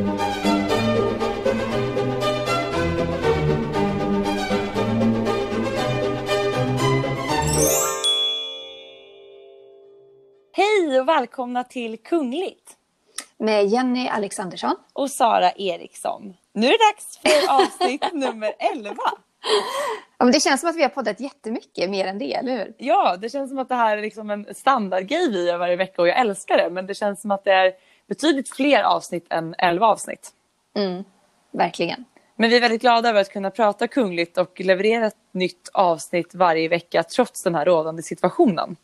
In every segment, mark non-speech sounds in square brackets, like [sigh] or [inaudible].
Hej och välkomna till Kungligt med Jenny Alexandersson. och Sara Eriksson. Nu är det dags för avsnitt [laughs] nummer 11. Ja, men det känns som att vi har poddat jättemycket mer än det, eller hur? Ja, det känns som att det här är liksom en standardgrej vi gör varje vecka och jag älskar det. Men det känns som att det är betydligt fler avsnitt än 11 avsnitt. Mm, verkligen. Men vi är väldigt glada över att kunna prata kungligt och leverera ett nytt avsnitt varje vecka trots den här rådande situationen.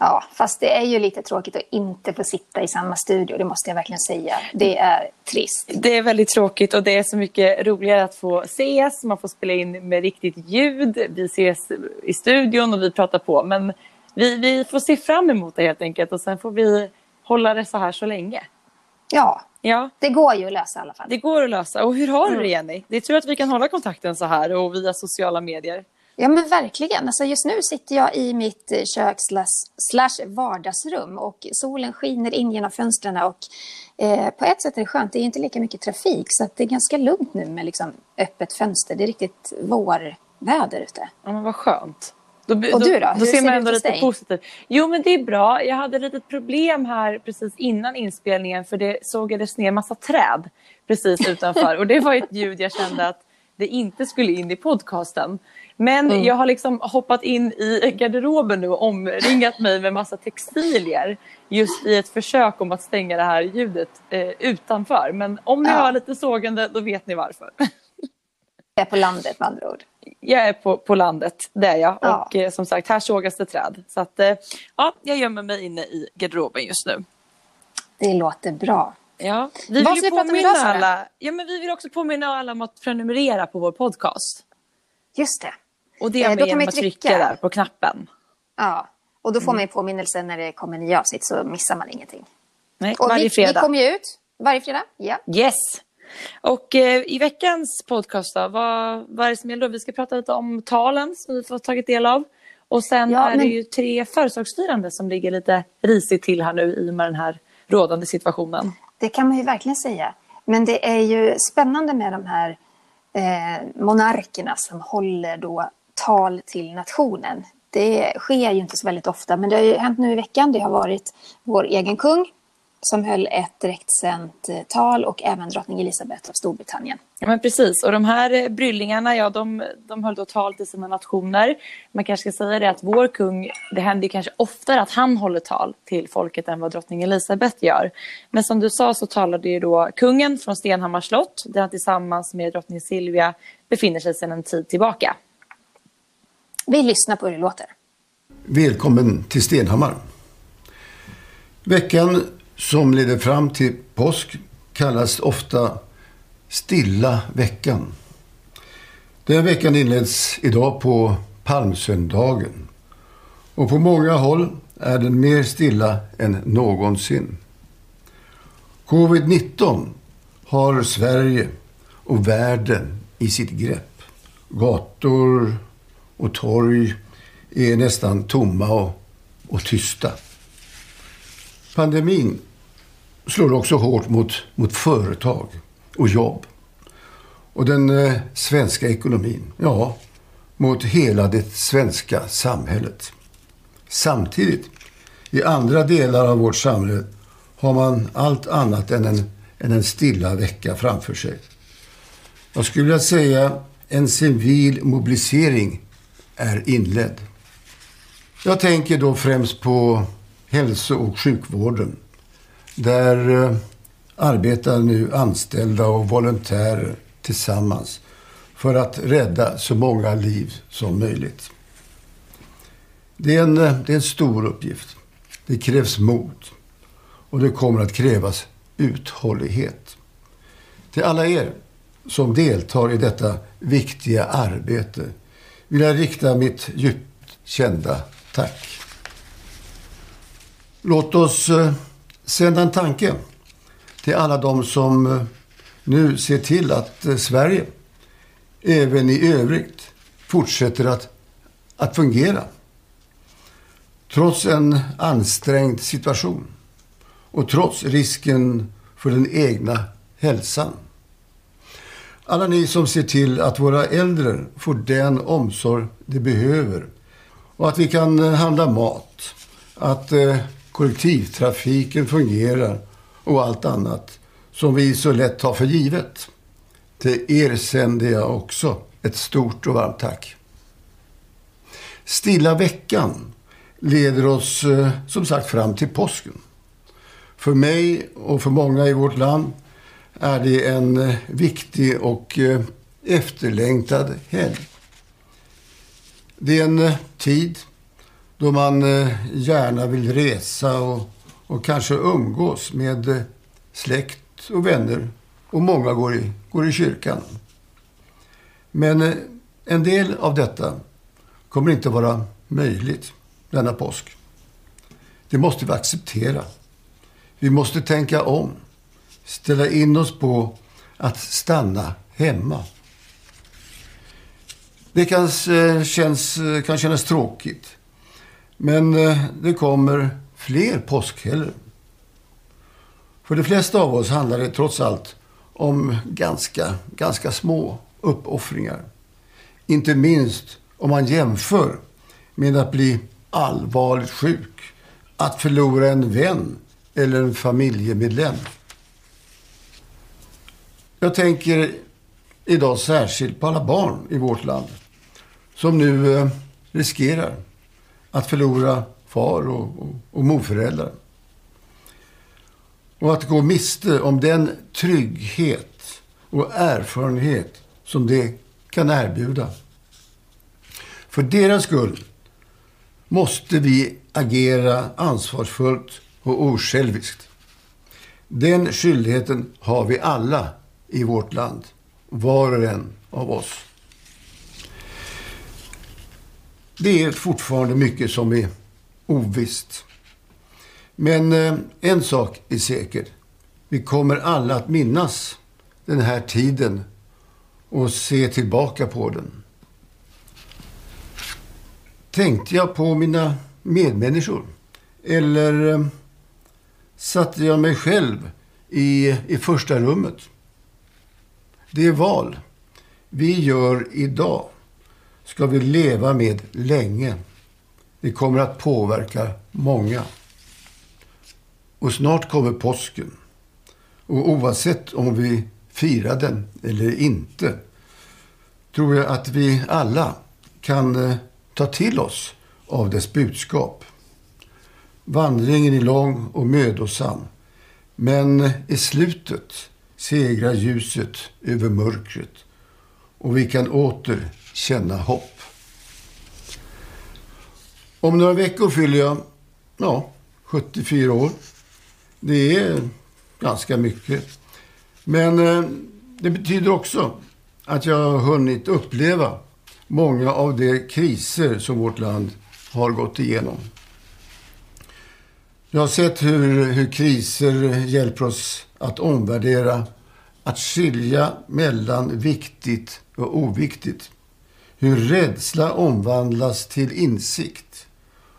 Ja, fast det är ju lite tråkigt att inte få sitta i samma studio, det måste jag verkligen säga. Det är trist. Det är väldigt tråkigt och det är så mycket roligare att få ses. Man får spela in med riktigt ljud. Vi ses i studion och vi pratar på. Men vi, vi får se fram emot det helt enkelt och sen får vi hålla det så här så länge. Ja, Ja, det går ju att lösa i alla fall. det går att lösa. Och hur har du det Jenny? Det är tur att vi kan hålla kontakten så här och via sociala medier. Ja, men verkligen. Alltså, just nu sitter jag i mitt eh, kök slash, vardagsrum och solen skiner in genom fönstren och eh, på ett sätt är det skönt. Det är inte lika mycket trafik så det är ganska lugnt nu med liksom, öppet fönster. Det är riktigt vårväder ute. Ja, men vad skönt. Då, Och du då? Då Hur ser man det ändå lite dig? positivt. Jo, men det är bra. Jag hade ett litet problem här precis innan inspelningen för det sågades ner massa träd precis utanför. [laughs] och det var ett ljud jag kände att det inte skulle in i podcasten. Men Mm. jag har liksom hoppat in i garderoben nu och omringat mig med massa textilier just i ett försök om att stänga det här ljudet eh, utanför. Men om ni Ja. hör lite sågande, då vet ni varför. [laughs] Jag är på landet med andra ord. Jag är på, på landet, det är jag. Ja. Och eh, som sagt, här sågas det träd. Så att, eh, ja, jag gömmer mig inne i garderoben just nu. Det låter bra. Ja, vi Vad vill ska vi prata om idag, Sara? alla, ja, men vi vill också påminna alla om att prenumerera på vår podcast. Just det. Och det Eh, med då kan genom man att trycka. trycka där på knappen. Ja, och då får Mm. man ju påminnelse när det kommer nya avsnitt så missar man ingenting. Nej, Och varje vi, vi fredag. kommer ju ut varje fredag. Ja. Yes! Och eh, i veckans podcast då, vad, vad är det som gäller då? Vi ska prata lite om talen som vi har tagit del av. Och sen Ja, är det ju tre företagsstyrande som ligger lite risigt till här nu i och med den här rådande situationen. Det kan man ju verkligen säga. Men det är ju spännande med de här eh, monarkerna som håller då tal till nationen. Det sker ju inte så väldigt ofta, men det har ju hänt nu i veckan. Det har varit vår egen kung som höll ett direktsänt eh, tal och även drottning Elizabeth av Storbritannien. Ja, men precis. Och de här eh, bryllingarna, ja, de, de höll då tal till sina nationer. Man kanske ska säga det att vår kung, det händer kanske oftare att han håller tal till folket än vad drottning Elizabeth gör. Men som du sa så talade ju då kungen från Stenhammars slott, där han tillsammans med drottning Silvia befinner sig sedan en tid tillbaka. Vi lyssnar på hur det låter. Välkommen till Stenhammar. Veckan som leder fram till påsk kallas ofta Stilla veckan. Den veckan inleds idag på palmsöndagen. Och på många håll är den mer stilla än någonsin. Covid-19 har Sverige och världen i sitt grepp. Gator och torg är nästan tomma och, och tysta. Pandemin slår också hårt mot, mot företag och jobb. Och den eh, svenska ekonomin, ja, mot hela det svenska samhället. Samtidigt, i andra delar av vårt samhälle har man allt annat än en, än en stilla vecka framför sig. Jag skulle vilja säga en civil mobilisering är inledd. Jag tänker då främst på hälso och sjukvården. Där eh, arbetar nu anställda och volontärer tillsammans för att rädda så många liv som möjligt. Det är en, eh, det är en stor uppgift. Det krävs mod och det kommer att krävas uthållighet. Till alla er som deltar i detta viktiga arbete vill jag rikta mitt djupt kända tack. Låt oss eh, sända en tanke till alla de som eh, nu ser till att eh, Sverige även i övrigt fortsätter att, att fungera. Trots en ansträngd situation och trots risken för den egna hälsan. Alla ni som ser till att våra äldre får den omsorg de behöver och att vi kan eh, handla mat, att eh, kollektivtrafiken fungerar och allt annat som vi så lätt tar för givet. Till er sänder jag också ett stort och varmt tack. Stilla veckan leder oss eh, som sagt fram till påsken. För mig och för många i vårt land är det en eh, viktig och eh, efterlängtad helg. Det är en tid då man eh, gärna vill resa och, och kanske umgås med eh, släkt och vänner och många går i, går i kyrkan. Men eh, en del av detta kommer inte vara möjligt denna påsk. Det måste vi acceptera. Vi måste tänka om. Ställa in oss på att stanna hemma. Det kan, känns, kan kännas tråkigt. Men eh, det kommer fler påskhelger. För de flesta av oss handlar det trots allt om ganska, ganska små uppoffringar. Inte minst om man jämför med att bli allvarligt sjuk, att förlora en vän eller en familjemedlem. Jag tänker idag särskilt på alla barn i vårt land som nu eh, riskerar att förlora far och, och, och morföräldrar. Och att gå miste om den trygghet och erfarenhet som det kan erbjuda. För deras skull måste vi agera ansvarsfullt och osjälviskt. Den skyldigheten har vi alla i vårt land, var och en av oss. Det är fortfarande mycket som är ovisst. Men eh, en sak är säker. Vi kommer alla att minnas den här tiden och se tillbaka på den. Tänkte jag på mina medmänniskor? Eller eh, satte jag mig själv i, i första rummet? Det är val vi gör idag ska vi leva med länge. Det kommer att påverka många. Och snart kommer påsken. Och oavsett om vi firar den eller inte tror jag att vi alla kan eh, ta till oss av dess budskap. Vandringen är lång och mödosam. Men i slutet segrar ljuset över mörkret och vi kan åter känna hopp. Om några veckor fyller jag ja, 74 år. Det är ganska mycket. Men eh, det betyder också att jag har hunnit uppleva många av de kriser som vårt land har gått igenom. Jag har sett hur, hur kriser hjälper oss att omvärdera, att skilja mellan viktigt och oviktigt. Hur rädsla omvandlas till insikt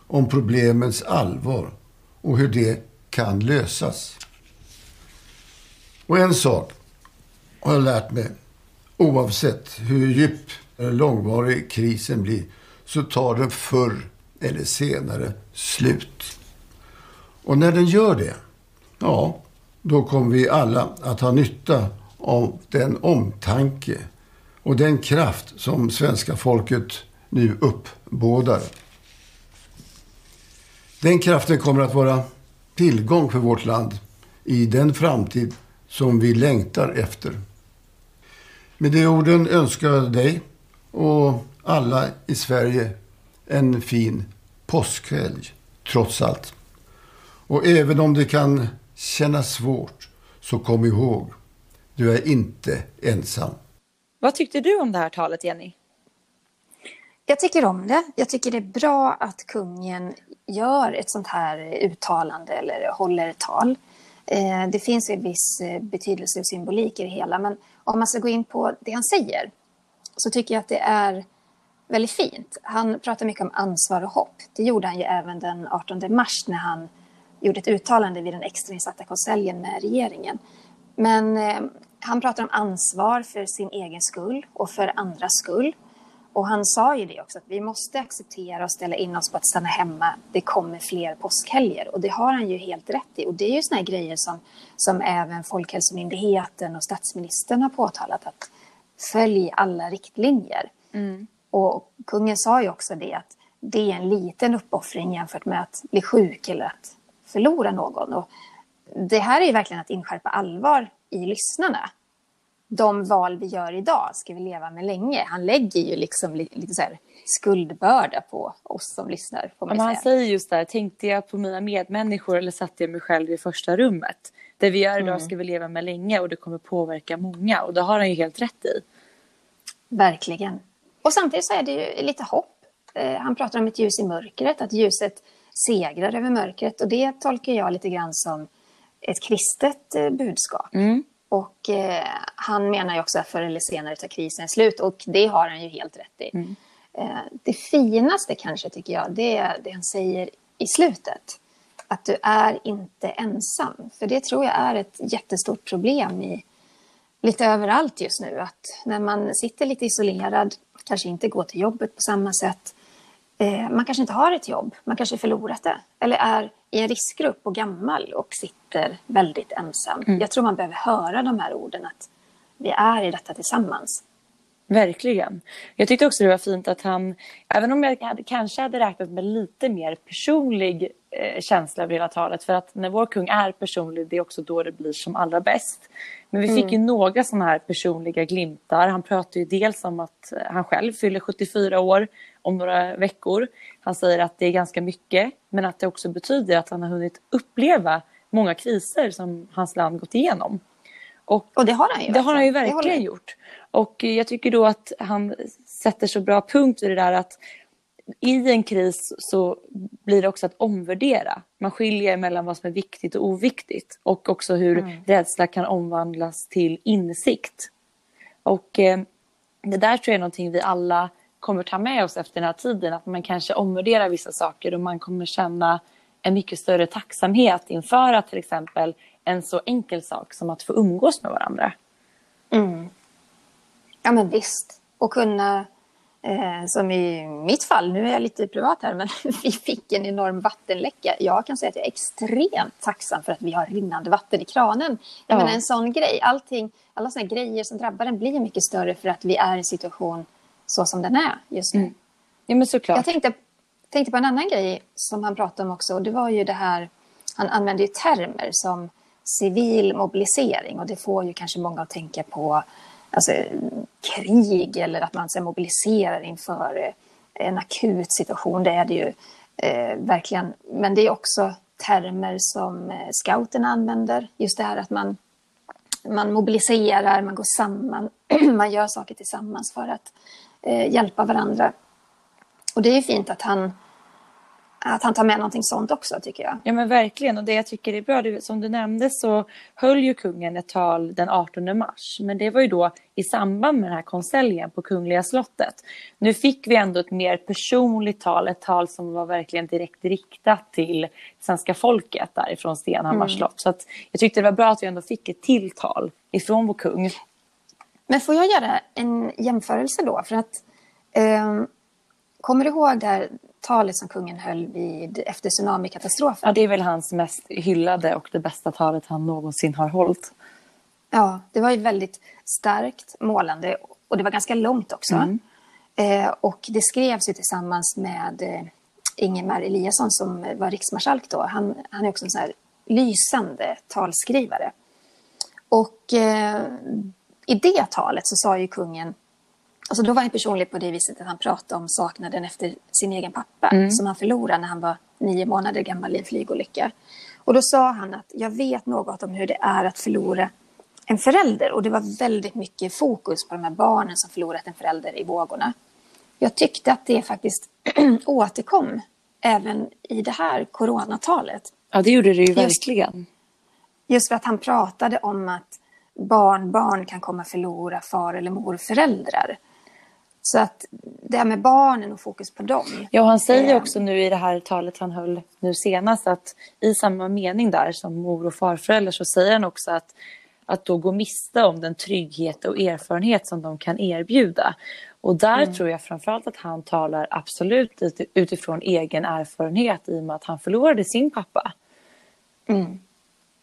om problemens allvar och hur det kan lösas. Och en sak har jag lärt mig. Oavsett hur djup eller långvarig krisen blir så tar den förr eller senare slut. Och när den gör det, ja, då kommer vi alla att ha nytta av den omtanke och den kraft som svenska folket nu uppbådar. Den kraften kommer att vara tillgång för vårt land i den framtid som vi längtar efter. Med de orden önskar jag dig och alla i Sverige en fin påskhelg, trots allt. Och även om det kan kännas svårt, så kom ihåg, du är inte ensam. Vad tyckte du om det här talet, Jenny? Jag tycker om det. Jag tycker det är bra att kungen gör ett sånt här uttalande eller håller tal. Eh, det finns en viss eh, betydelse och symbolik i det hela, men om man ska gå in på det han säger så tycker jag att det är väldigt fint. Han pratar mycket om ansvar och hopp. Det gjorde han ju även den 18 mars när han gjorde ett uttalande vid den extrainsatta konseljen med regeringen. Men eh, han pratar om ansvar för sin egen skull och för andras skull. Och han sa ju det också, att vi måste acceptera och ställa in oss på att stanna hemma. Det kommer fler påskhelger och det har han ju helt rätt i. Och det är ju såna här grejer som, som även Folkhälsomyndigheten och statsministern har påtalat att följ alla riktlinjer. Mm. Och kungen sa ju också det att det är en liten uppoffring jämfört med att bli sjuk eller att förlora någon. Och det här är ju verkligen att inskärpa allvar i lyssnarna de val vi gör idag ska vi leva med länge. Han lägger ju liksom lite så här skuldbörda på oss som lyssnar. Får man han säger just där, tänkte jag på mina medmänniskor eller satte jag mig själv i första rummet? Det vi gör idag mm. ska vi leva med länge och det kommer påverka många och det har han ju helt rätt i. Verkligen. Och samtidigt så är det ju lite hopp. Eh, han pratar om ett ljus i mörkret, att ljuset segrar över mörkret och det tolkar jag lite grann som ett kristet eh, budskap. Mm. Och eh, han menar ju också att förr eller senare tar krisen slut och det har han ju helt rätt i. Mm. Eh, det finaste kanske tycker jag, det är det han säger i slutet. Att du är inte ensam. För det tror jag är ett jättestort problem i lite överallt just nu. Att när man sitter lite isolerad, kanske inte går till jobbet på samma sätt. Eh, man kanske inte har ett jobb, man kanske förlorat det. Eller är i en riskgrupp och gammal och sitter väldigt ensam. Mm. Jag tror man behöver höra de här orden att vi är i detta tillsammans. Verkligen. Jag tyckte också det var fint att han, även om jag hade, kanske hade räknat med lite mer personlig eh, känsla över hela talet, för att när vår kung är personlig, det är också då det blir som allra bäst. Men vi fick mm. ju några sådana här personliga glimtar. Han pratar ju dels om att han själv fyller 74 år om några veckor. Han säger att det är ganska mycket, men att det också betyder att han har hunnit uppleva många kriser som hans land gått igenom. Och, och det har han ju. Det har han ju verkligen gjort. Och jag tycker då att han sätter så bra punkt i det där att i en kris så blir det också att omvärdera. Man skiljer mellan vad som är viktigt och oviktigt och också hur mm. rädsla kan omvandlas till insikt. Och eh, det där tror jag är någonting vi alla kommer ta med oss efter den här tiden. Att man kanske omvärderar vissa saker och man kommer känna en mycket större tacksamhet inför att till exempel en så enkel sak som att få umgås med varandra. Mm. Ja men visst. Och kunna, eh, som i mitt fall, nu är jag lite privat här, men [laughs] vi fick en enorm vattenläcka. Jag kan säga att jag är extremt tacksam för att vi har rinnande vatten i kranen. Jag ja. menar en sån grej, allting, alla såna grejer som drabbar en blir mycket större för att vi är i en situation så som den är just nu. Mm. Ja, men såklart. Jag tänkte, tänkte på en annan grej som han pratade om också. Och det var ju det här, han använde ju termer som civil mobilisering. Och det får ju kanske många att tänka på alltså, krig eller att man så, mobiliserar inför eh, en akut situation. Det är det ju eh, verkligen. Men det är också termer som eh, scouten scouterna använder. Just det här att man, man mobiliserar, man går samman, [clears throat] man gör saker tillsammans för att eh, hjälpa varandra. Och det är fint att han, att han tar med någonting sånt också tycker jag. Ja men verkligen och det jag tycker är bra, som du nämnde så höll ju kungen ett tal den 18 mars. Men det var ju då i samband med den här konseljen på Kungliga slottet. Nu fick vi ändå ett mer personligt tal, ett tal som var verkligen direkt riktat till svenska folket därifrån Stenhammars mm. slott. Så att jag tyckte det var bra att vi ändå fick ett tilltal ifrån vår kung. Men får jag göra en jämförelse då? För att, eh, kommer du ihåg det här talet som kungen höll vid, efter tsunamikatastrofen? Ja, det är väl hans mest hyllade och det bästa talet han någonsin har hållit. Ja, det var ju väldigt starkt, målande och det var ganska långt också. Mm. Eh, och det skrevs ju tillsammans med eh, Ingemar Eliasson som var riksmarskalk då. Han, han är också en sån här lysande talskrivare. Och eh, i det talet så sa ju kungen, alltså då var han personlig på det viset att han pratade om saknaden efter sin egen pappa mm. som han förlorade när han var nio månader gammal i en flygolycka. Och då sa han att jag vet något om hur det är att förlora en förälder och det var väldigt mycket fokus på de här barnen som förlorat en förälder i vågorna. Jag tyckte att det faktiskt [clears throat] återkom även i det här coronatalet. Ja, det gjorde det ju verkligen. Just för att han pratade om att barnbarn kan komma förlora far eller morföräldrar. Så att det här med barnen och fokus på dem. Ja, han säger eh, också nu i det här talet han höll nu senast att i samma mening där som mor och farförälder så säger han också att att då gå miste om den trygghet och erfarenhet som de kan erbjuda. Och där mm. tror jag framförallt att han talar absolut utifrån egen erfarenhet i och med att han förlorade sin pappa. Mm.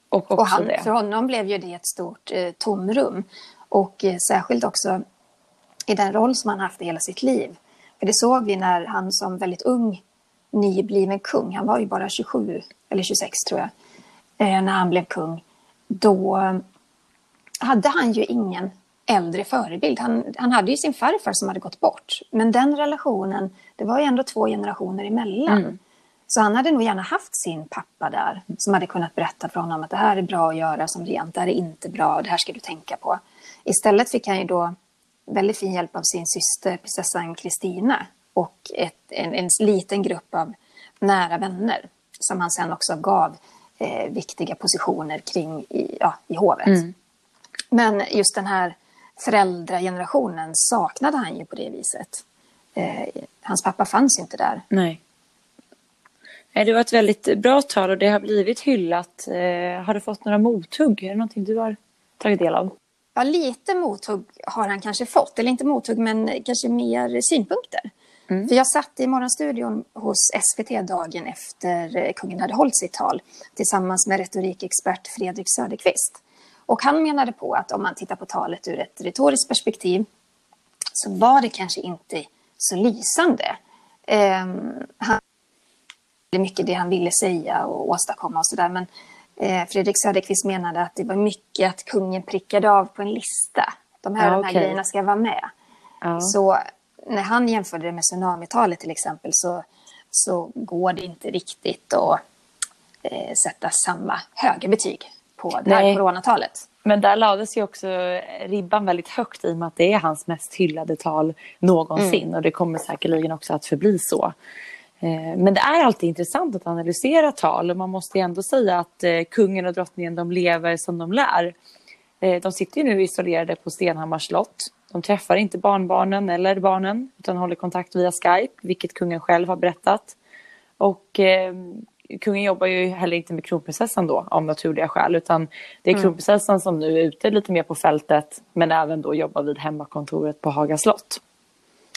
Och, och han, för honom blev ju det ett stort eh, tomrum. Och eh, särskilt också i den roll som han haft i hela sitt liv. För det såg vi när han som väldigt ung nybliven kung, han var ju bara 27 eller 26 tror jag, eh, när han blev kung. Då hade han ju ingen äldre förebild. Han, han hade ju sin farfar som hade gått bort. Men den relationen, det var ju ändå två generationer emellan. Mm. Så han hade nog gärna haft sin pappa där som hade kunnat berätta för honom att det här är bra att göra som rent, det här är inte bra, det här ska du tänka på. Istället fick han ju då väldigt fin hjälp av sin syster prinsessan Kristina och ett, en, en liten grupp av nära vänner som han sen också gav eh, viktiga positioner kring i, ja, i hovet. Mm. Men just den här föräldragenerationen saknade han ju på det viset. Eh, hans pappa fanns inte där. Nej. Det var ett väldigt bra tal och det har blivit hyllat. Eh, har du fått några mothugg? Är det någonting du har tagit del av? Ja, lite mothugg har han kanske fått. Eller inte mothugg, men kanske mer synpunkter. Mm. För jag satt i morgonstudion hos SVT dagen efter kungen hade hållit sitt tal tillsammans med retorikexpert Fredrik Söderqvist. Och han menade på att om man tittar på talet ur ett retoriskt perspektiv så var det kanske inte så lysande. Um, han mycket det han ville säga och åstadkomma och sådär. Men Fredrik Söderqvist menade att det var mycket att kungen prickade av på en lista. De här, ja, de här grejerna ska vara med. Ja. Så när han jämförde det med tsunamitalet till exempel så, så går det inte riktigt att eh, sätta samma höga betyg på det här coronatalet. Men där lades ju också ribban väldigt högt i och med att det är hans mest hyllade tal någonsin mm. och det kommer säkerligen också att förbli så. Eh, men det är alltid intressant att analysera tal och man måste ändå säga att eh, kungen och drottningen de lever som de lär. Eh, de sitter nu isolerade på Stenhammars slott. De träffar inte barnbarnen eller barnen utan håller kontakt via Skype, vilket kungen själv har berättat. Och eh, kungen jobbar ju heller inte med kronprinsessan då av naturliga skäl utan det är mm. kronprinsessan som nu är ute lite mer på fältet men även då jobbar vid hemmakontoret på Haga slott.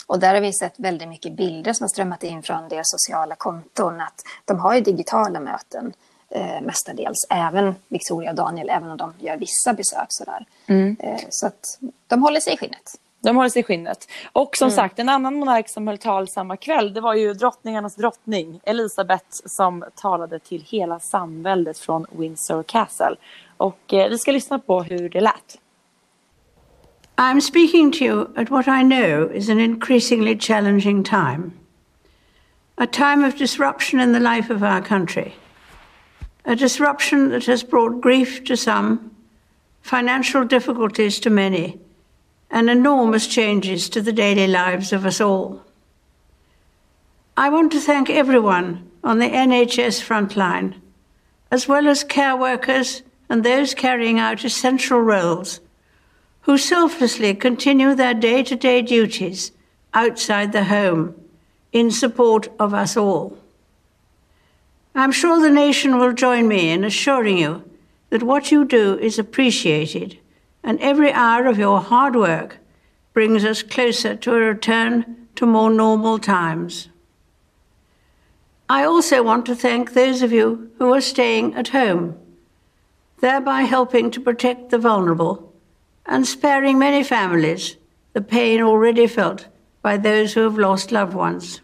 Och där har vi sett väldigt mycket bilder som har strömmat in från deras sociala konton. Att de har ju digitala möten eh, mestadels. Även Victoria och Daniel, även om de gör vissa besök sådär. Mm. Eh, så att de håller sig i skinnet. De håller sig i skinnet. Och som mm. sagt, en annan monark som höll tal samma kväll, det var ju drottningarnas drottning Elisabeth som talade till hela samväldet från Windsor Castle. Och eh, vi ska lyssna på hur det lät. I'm speaking to you at what I know is an increasingly challenging time. A time of disruption in the life of our country. A disruption that has brought grief to some, financial difficulties to many, and enormous changes to the daily lives of us all. I want to thank everyone on the NHS frontline, as well as care workers and those carrying out essential roles who selflessly continue their day to day duties outside the home in support of us all. I'm sure the nation will join me in assuring you that what you do is appreciated and every hour of your hard work brings us closer to a return to more normal times. I also want to thank those of you who are staying at home, thereby helping to protect the vulnerable and sparing many families the pain already felt by those who have lost loved ones.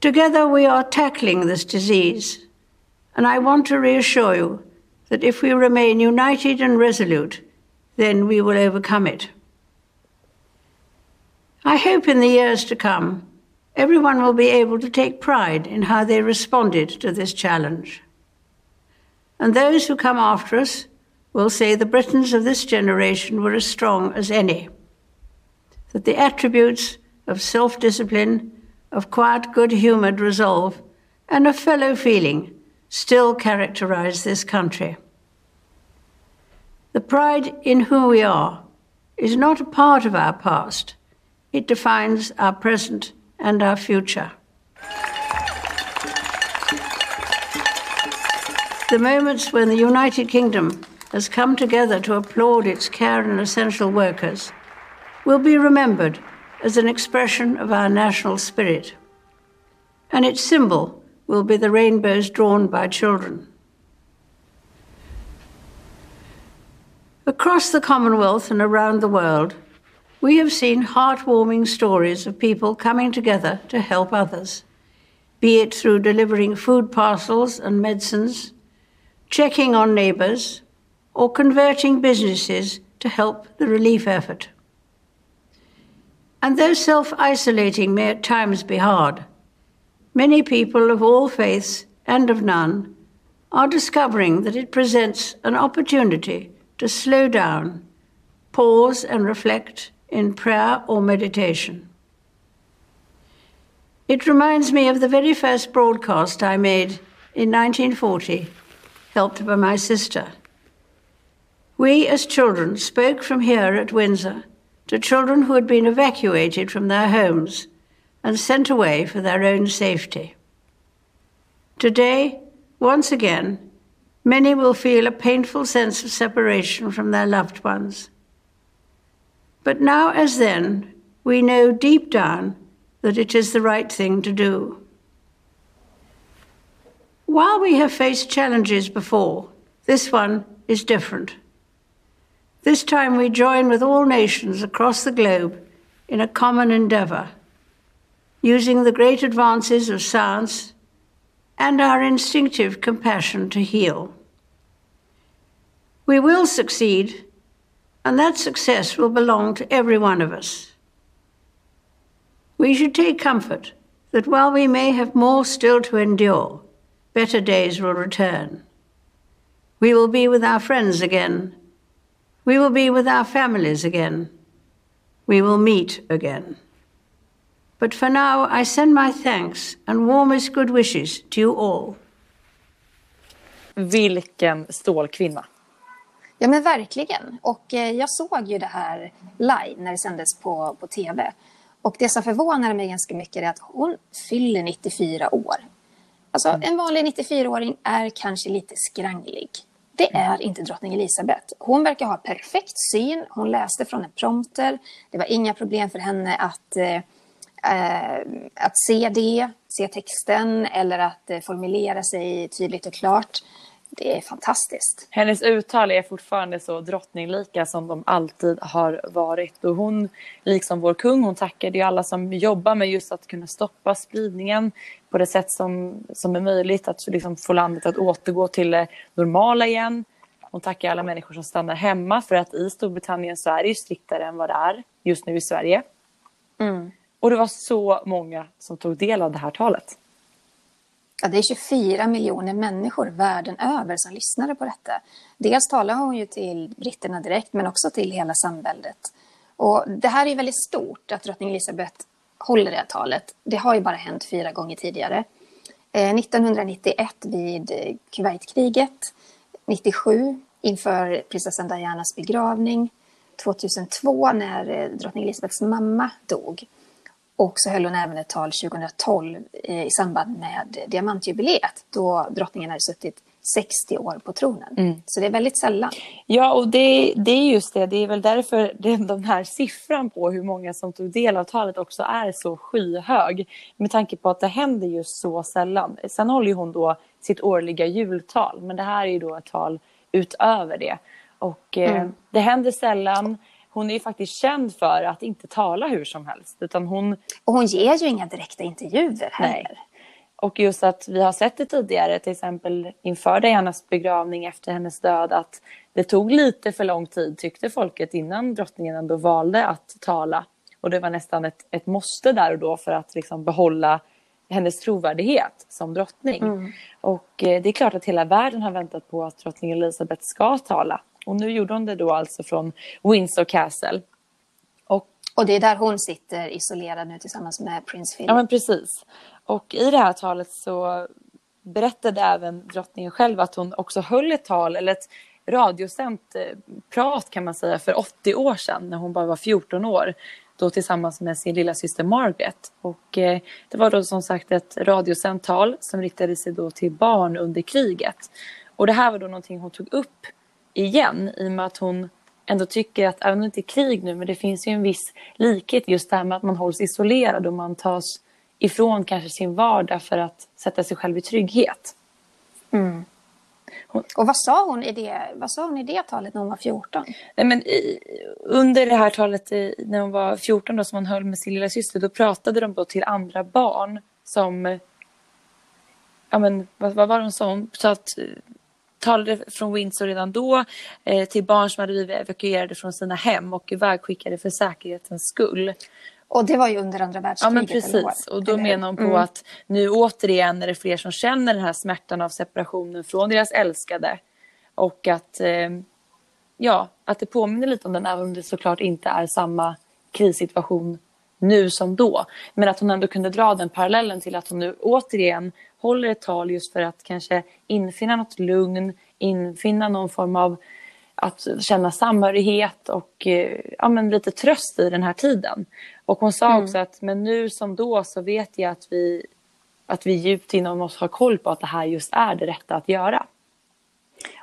Together we are tackling this disease, and I want to reassure you that if we remain united and resolute, then we will overcome it. I hope in the years to come, everyone will be able to take pride in how they responded to this challenge. And those who come after us will say the Britons of this generation were as strong as any, that the attributes of self discipline, of quiet, good humoured resolve, and of fellow feeling still characterize this country. The pride in who we are is not a part of our past, It defines our present and our future. The moments when the United Kingdom has come together to applaud its care and essential workers will be remembered as an expression of our national spirit. And its symbol will be the rainbows drawn by children. Across the Commonwealth and around the world, we have seen heartwarming stories of people coming together to help others, be it through delivering food parcels and medicines, checking on neighbours, or converting businesses to help the relief effort. And though self isolating may at times be hard, many people of all faiths and of none are discovering that it presents an opportunity to slow down, pause, and reflect in prayer or meditation. It reminds me of the very first broadcast I made in 1940, helped by my sister. We, as children, spoke from here at Windsor to children who had been evacuated from their homes and sent away for their own safety. Today, once again, many will feel a painful sense of separation from their loved ones. But now, as then, we know deep down that it is the right thing to do. While we have faced challenges before, this one is different. This time we join with all nations across the globe in a common endeavour, using the great advances of science and our instinctive compassion to heal. We will succeed, and that success will belong to every one of us. We should take comfort that while we may have more still to endure, better days will return. We will be with our friends again. We will be with our families again. We will meet again. But for now, I send my thanks and warmest good wishes to you all. Vilken stålkvinna. Ja men verkligen. Och eh, jag såg ju det här live när det sändes på, på tv. Och det som förvånar mig ganska mycket är att hon fyller 94 år. Alltså mm. en vanlig 94-åring är kanske lite skranglig. Det är inte drottning Elizabeth. Hon verkar ha perfekt syn. Hon läste från en prompter. Det var inga problem för henne att, eh, eh att se det, se texten eller att eh, formulera sig tydligt och klart. Det är fantastiskt. Hennes uttal är fortfarande så drottninglika som de alltid har varit. Och hon, liksom vår kung, hon tackade ju alla som jobbar med just att kunna stoppa spridningen på det sätt som, som är möjligt. Att liksom få landet att återgå till det normala igen. Hon tackar alla människor som stannar hemma för att i Storbritannien så är det ju striktare än vad det är just nu i Sverige. Mm. Och det var så många som tog del av det här talet. Ja, det är 24 miljoner människor världen över som lyssnade på detta. Dels talar hon ju till britterna direkt men också till hela samväldet. Och det här är väldigt stort att drottning Elizabeth håller det här talet. Det har ju bara hänt fyra gånger tidigare. Eh, 1991 vid Kuwaitkriget, 97 inför prinsessan Dianas begravning, 2002 när eh, drottning Elizabeths mamma dog och så höll hon även ett tal 2012 eh, i samband med diamantjubileet då drottningen hade suttit 60 år på tronen. Mm. Så det är väldigt sällan. Ja, och det, det är just det. Det är väl därför den här siffran på hur många som tog del av talet också är så skyhög. Med tanke på att det händer just så sällan. Sen håller hon då sitt årliga jultal, men det här är ju då ett tal utöver det. Och eh, mm. det händer sällan hon är ju faktiskt känd för att inte tala hur som helst. Utan hon... Och hon ger ju inga direkta intervjuer heller. Nej. Och just att vi har sett det tidigare, till exempel inför Dianas begravning efter hennes död, att det tog lite för lång tid tyckte folket innan drottningen ändå valde att tala. Och det var nästan ett, ett måste där och då för att liksom behålla hennes trovärdighet som drottning. Mm. Och eh, det är klart att hela världen har väntat på att drottning Elizabeth ska tala. Och nu gjorde hon det då alltså från Windsor Castle. Och, och det är där hon sitter isolerad nu tillsammans med prins Philip. Ja men precis. Och i det här talet så berättade även drottningen själv att hon också höll ett tal, eller ett radiosänt eh, prat kan man säga, för 80 år sedan när hon bara var 14 år. då tillsammans med sin lilla syster Margaret. Och eh, det var då som sagt ett radiosänt tal som riktade sig då till barn under kriget. Och det här var då någonting hon tog upp igen i och med att hon ändå tycker att även om det inte är krig nu men det finns ju en viss likhet just det här med att man hålls isolerad och man tas ifrån kanske sin vardag för att sätta sig själv i trygghet. Mm. Hon... Och vad sa, hon i det, vad sa hon i det talet när hon var 14? Nej, men i, under det här talet i, när hon var 14 då, som hon höll med sin lilla syster då pratade de då till andra barn som... Ja, men, vad, vad var det hon sa? Hon sa att talade från Windsor redan då eh, till barn som hade blivit evakuerade från sina hem och ivägskickade för säkerhetens skull. Och det var ju under andra världskriget? Ja, men precis. Och då menar hon på mm. att nu återigen är det fler som känner den här smärtan av separationen från deras älskade. Och att, eh, ja, att det påminner lite om den, även om det såklart inte är samma krissituation nu som då. Men att hon ändå kunde dra den parallellen till att hon nu återigen håller ett tal just för att kanske infinna något lugn, infinna någon form av att känna samhörighet och eh, ja, men lite tröst i den här tiden. Och hon sa mm. också att men nu som då så vet jag att vi, att vi djupt inom oss har koll på att det här just är det rätta att göra.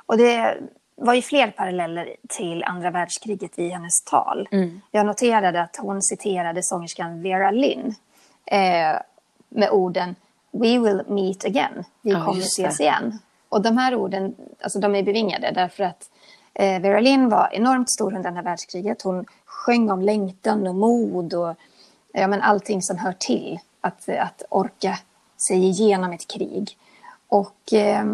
Och det var ju fler paralleller till andra världskriget i hennes tal. Mm. Jag noterade att hon citerade sångerskan Vera Lynn eh, med orden We will meet again. Vi ja, kommer ses igen. Och de här orden, alltså de är bevingade därför att eh, Vera Lynn var enormt stor under andra världskriget. Hon sjöng om längtan och mod och ja, men allting som hör till att, att orka sig igenom ett krig. Och eh,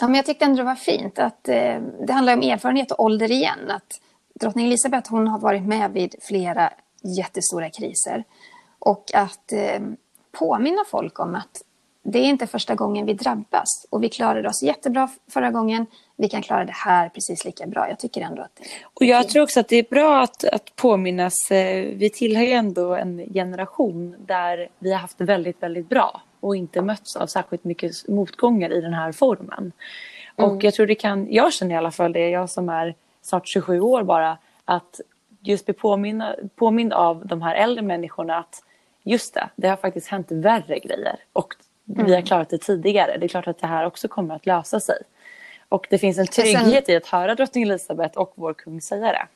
ja, men jag tyckte ändå det var fint att eh, det handlar om erfarenhet och ålder igen. Att drottning Elizabeth hon har varit med vid flera jättestora kriser. Och att eh, påminna folk om att det är inte första gången vi drabbas och vi klarade oss jättebra förra gången. Vi kan klara det här precis lika bra. Jag tycker ändå att Och jag tror också att det är bra att, att påminnas. Eh, vi tillhör ju ändå en generation där vi har haft det väldigt, väldigt bra och inte mötts av särskilt mycket motgångar i den här formen. Mm. Och jag tror det kan, jag känner i alla fall det, jag som är snart 27 år bara, att just bli påminna, påmind av de här äldre människorna att just det, det har faktiskt hänt värre grejer och mm. vi har klarat det tidigare. Det är klart att det här också kommer att lösa sig. Och det finns en trygghet i att höra drottning Elizabeth och vår kung säga det.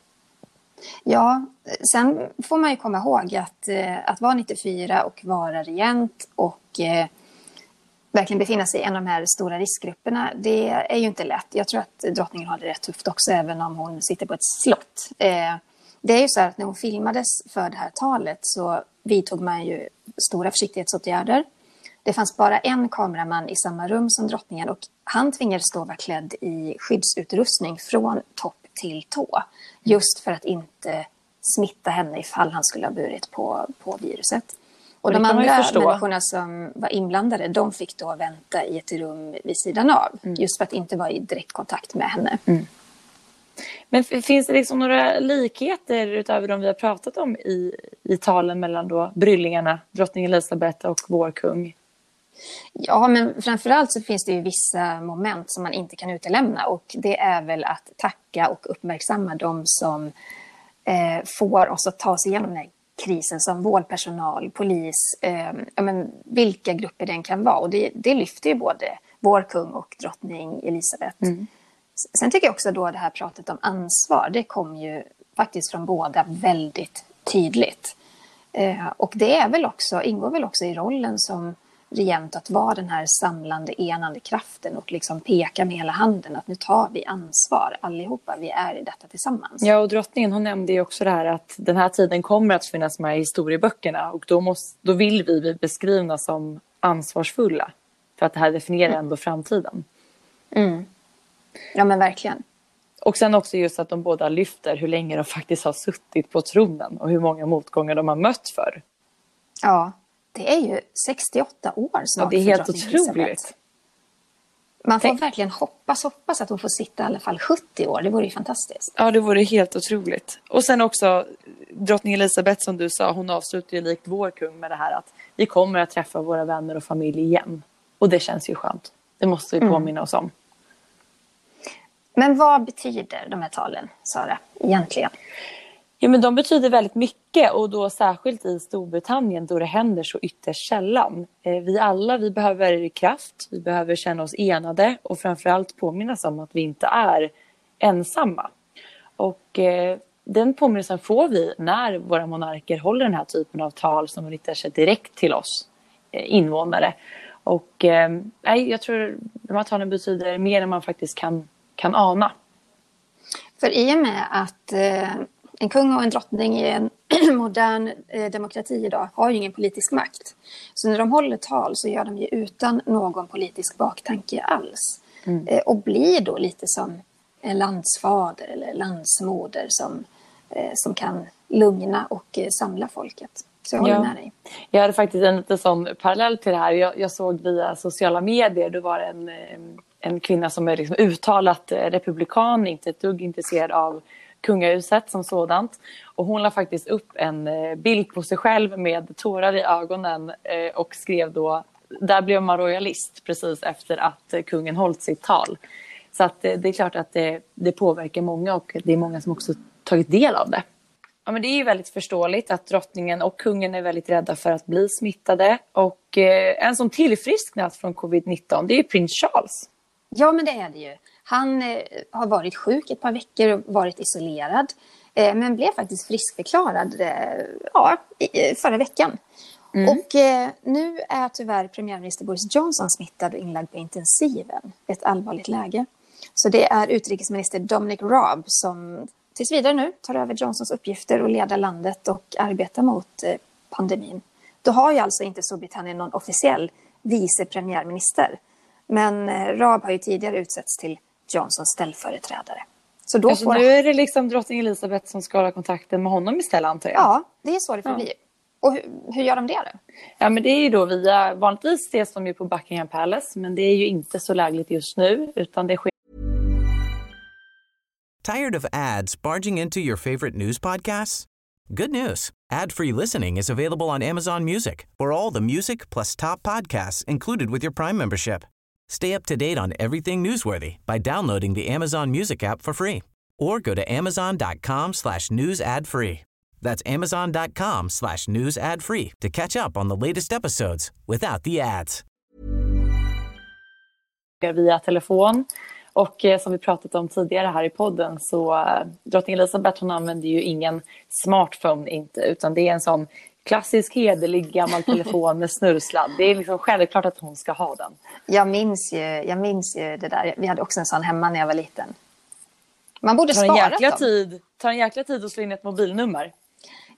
Ja, sen får man ju komma ihåg att, eh, att vara 94 och vara regent och eh, verkligen befinna sig i en av de här stora riskgrupperna, det är ju inte lätt. Jag tror att drottningen har det rätt tufft också, även om hon sitter på ett slott. Eh, det är ju så här att när hon filmades för det här talet så vidtog man ju stora försiktighetsåtgärder. Det fanns bara en kameraman i samma rum som drottningen och han tvingades stå vara klädd i skyddsutrustning från topp till tå. Just för att inte smitta henne ifall han skulle ha burit på, på viruset. Och de andra människorna som var inblandade, de fick då vänta i ett rum vid sidan av. Mm. Just för att inte vara i direktkontakt med henne. Mm. Men finns det liksom några likheter utöver de vi har pratat om i, i talen mellan då bryllingarna, drottning Elizabeth och vår kung? Ja, men framförallt så finns det ju vissa moment som man inte kan utelämna och det är väl att tacka och uppmärksamma de som eh, får oss att ta oss igenom den här krisen som vårdpersonal, polis, eh, ja, men vilka grupper den kan vara. Och det, det lyfter ju både vår kung och drottning Elizabeth. Mm. Sen tycker jag också då det här pratet om ansvar, det kom ju faktiskt från båda väldigt tydligt. Eh, och det är väl också, ingår väl också i rollen som regent att vara den här samlande, enande kraften och liksom peka med hela handen att nu tar vi ansvar allihopa, vi är i detta tillsammans. Ja, och drottningen hon nämnde ju också det här att den här tiden kommer att finnas med i historieböckerna och då, måste, då vill vi bli beskrivna som ansvarsfulla. För att det här definierar ändå framtiden. Mm. Ja men verkligen. Och sen också just att de båda lyfter hur länge de faktiskt har suttit på tronen och hur många motgångar de har mött för. Ja, det är ju 68 år snart. Ja, det är helt otroligt. Man får Tänk. verkligen hoppas, hoppas att hon får sitta i alla fall 70 år. Det vore ju fantastiskt. Ja, det vore helt otroligt. Och sen också drottning Elisabeth som du sa, hon avslutar ju likt vår kung med det här att vi kommer att träffa våra vänner och familj igen. Och det känns ju skönt. Det måste vi mm. påminna mm. oss om. Men vad betyder de här talen, Sara, egentligen? Ja, men de betyder väldigt mycket och då särskilt i Storbritannien då det händer så ytterst sällan. Eh, vi alla vi behöver kraft, vi behöver känna oss enade och framförallt påminnas om att vi inte är ensamma. Och eh, den påminnelsen får vi när våra monarker håller den här typen av tal som riktar sig direkt till oss eh, invånare. Och eh, jag tror de här talen betyder mer än man faktiskt kan, kan ana. För i och med att eh, en kung och en drottning i en [clears throat] modern eh, demokrati idag har ju ingen politisk makt. Så när de håller tal så gör de ju utan någon politisk baktanke alls. Mm. Eh, och blir då lite som en landsfader eller landsmoder som, eh, som kan lugna och samla folket. Så jag håller ja. med dig. Jag hade faktiskt en lite sån parallell till det här. Jag, jag såg via sociala medier, då var det en, en kvinna som är liksom uttalat republikan, inte ett dugg intresserad av kungahuset som sådant. Och hon la faktiskt upp en eh, bild på sig själv med tårar i ögonen eh, och skrev då där blev man royalist precis efter att eh, kungen hållit sitt tal. Så att det är klart att det, det påverkar många och det är många som också tagit del av det. Ja, men det är ju väldigt förståeligt att drottningen och kungen är väldigt rädda för att bli smittade. Och eh, en som tillfrisknat från covid-19 det är prins Charles. Ja, men det är det ju. Han eh, har varit sjuk ett par veckor och varit isolerad. Eh, men blev faktiskt friskförklarad eh, ja, förra veckan. Mm. Och eh, nu är tyvärr premiärminister Boris Johnson smittad och inlagd på intensiven. Ett allvarligt läge. Så det är utrikesminister Dominic Raab som tills vidare nu tar över Johnsons uppgifter och leder landet och arbetar mot eh, pandemin. Då har ju alltså inte Storbritannien någon officiell vice premiärminister. Men eh, Raab har ju tidigare utsetts till Johnsons ställföreträdare. Så då alltså, får... Nu är det liksom drottning Elizabeth som ska hålla kontakten med honom istället antar jag? Ja, det är så det får ja. bli. Och hur, hur, gör de det då? Ja, men det är ju då via, vanligtvis ses de ju på Buckingham Palace, men det är ju inte så lägligt just nu, utan det sker Tired of ads barging into your favorite news podcasts? Good news. Ad-free listening is available on Amazon Music for all the music plus top podcasts included with your Prime membership. Stay up to date on everything newsworthy by downloading the Amazon Music app for free or go to amazon.com slash news ad free. That's amazon.com slash news ad free to catch up on the latest episodes without the ads. Via telefon Och eh, som vi pratat om tidigare här i podden så eh, drottning Elizabeth hon använder ju ingen smartphone inte utan det är en sån klassisk hederlig gammal telefon med snurrsladd. Det är liksom självklart att hon ska ha den. Jag minns ju, jag minns ju det där. Vi hade också en sån hemma när jag var liten. Man borde spara dem. Tid, tar en jäkla tid att slå in ett mobilnummer.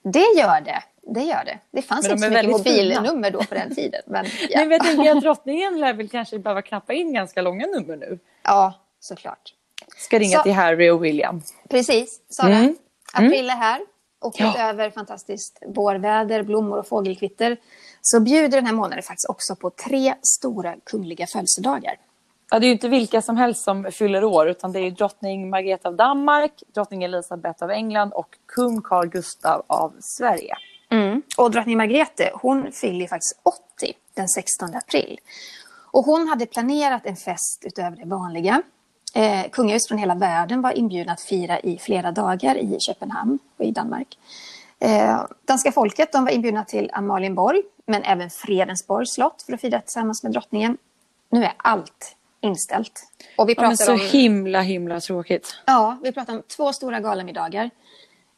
Det gör det. Det gör det. Det fanns inte så mycket mobilnummer då på den tiden. Men, [laughs] ja. men jag tänker att drottningen lär väl kanske behöva knappa in ganska långa nummer nu. Ja, såklart. Ska ringa så, till Harry och William. Precis, Sara. Mm. April är här och ja. utöver fantastiskt vårväder, blommor och fågelkvitter så bjuder den här månaden faktiskt också på tre stora kungliga födelsedagar. Ja, det är ju inte vilka som helst som fyller år utan det är drottning Margareta av Danmark, drottning Elisabeth av England och kung Carl Gustaf av Sverige. Mm. Och drottning Margrethe hon fyller faktiskt 80 den 16 april. Och hon hade planerat en fest utöver det vanliga Eh, kungahus från hela världen var inbjudna att fira i flera dagar i Köpenhamn och i Danmark. Eh, danska folket de var inbjudna till Amalienborg, men även Fredensborgs slott för att fira tillsammans med drottningen. Nu är allt inställt. Och vi pratar ja, så om, himla, himla tråkigt. Ja, vi pratar om två stora galamiddagar.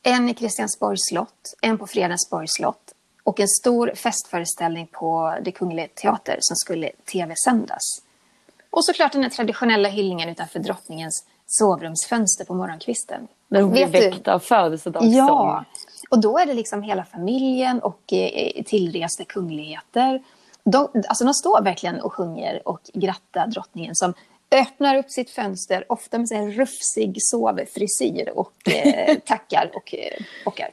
En i Kristiansborgs slott, en på Fredensborgs slott och en stor festföreställning på Det Kungliga Teater som skulle tv-sändas. Och såklart den traditionella hyllningen utanför drottningens sovrumsfönster på morgonkvisten. När hon blir väckt av födelsedagssång. Ja, och då är det liksom hela familjen och eh, tillresta kungligheter. De, alltså de står verkligen och sjunger och grattar drottningen som öppnar upp sitt fönster, ofta med en rufsig sovfrisyr och eh, [laughs] tackar och eh, bockar.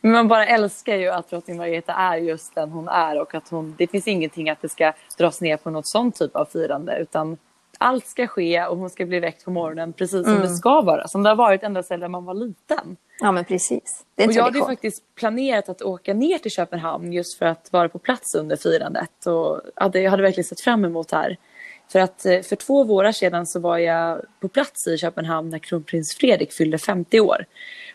Men man bara älskar ju att drottning Margareta är just den hon är och att hon, det finns ingenting att det ska dras ner på något sånt typ av firande utan allt ska ske och hon ska bli väckt på morgonen precis som mm. det ska vara. Som det har varit ända sedan man var liten. Ja men precis. Det är och jag hade faktiskt planerat att åka ner till Köpenhamn just för att vara på plats under firandet. Och hade, jag hade verkligen sett fram emot det här. För att eh, för två vårar sedan så var jag på plats i Köpenhamn när kronprins Fredrik fyllde 50 år.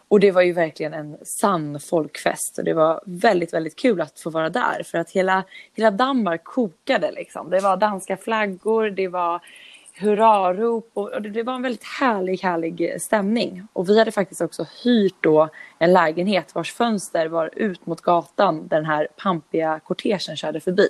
Och det var ju verkligen en sann folkfest och det var väldigt, väldigt kul att få vara där för att hela, hela Danmark kokade liksom. Det var danska flaggor, det var hurrarop och det, var en väldigt härlig, härlig stämning. Och vi hade faktiskt också hyrt då en lägenhet vars fönster var ut mot gatan där den här pampiga kortegen körde förbi.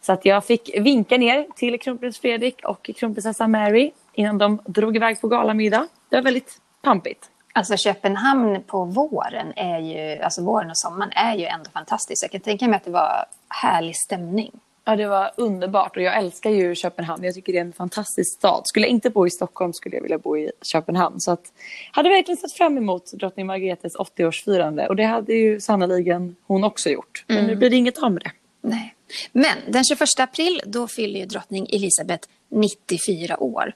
Så att jag fick vinka ner till kronprins Fredrik och kronprinsessa Mary innan de drog iväg på galamiddag. Det var väldigt pampigt. Alltså Köpenhamn på våren, är ju, alltså våren och sommaren är ju ändå fantastiskt. Jag kan tänka mig att det var härlig stämning. Ja, det var underbart och jag älskar ju Köpenhamn. Jag tycker det är en fantastisk stad. Skulle jag inte bo i Stockholm skulle jag vilja bo i Köpenhamn. Så att, hade verkligen sett fram emot drottning Margretes 80-årsfirande och det hade ju sannoliken hon också gjort. Men mm. nu blir det inget av med det. Nej. Men den 21 april då fyller ju drottning Elisabeth 94 år.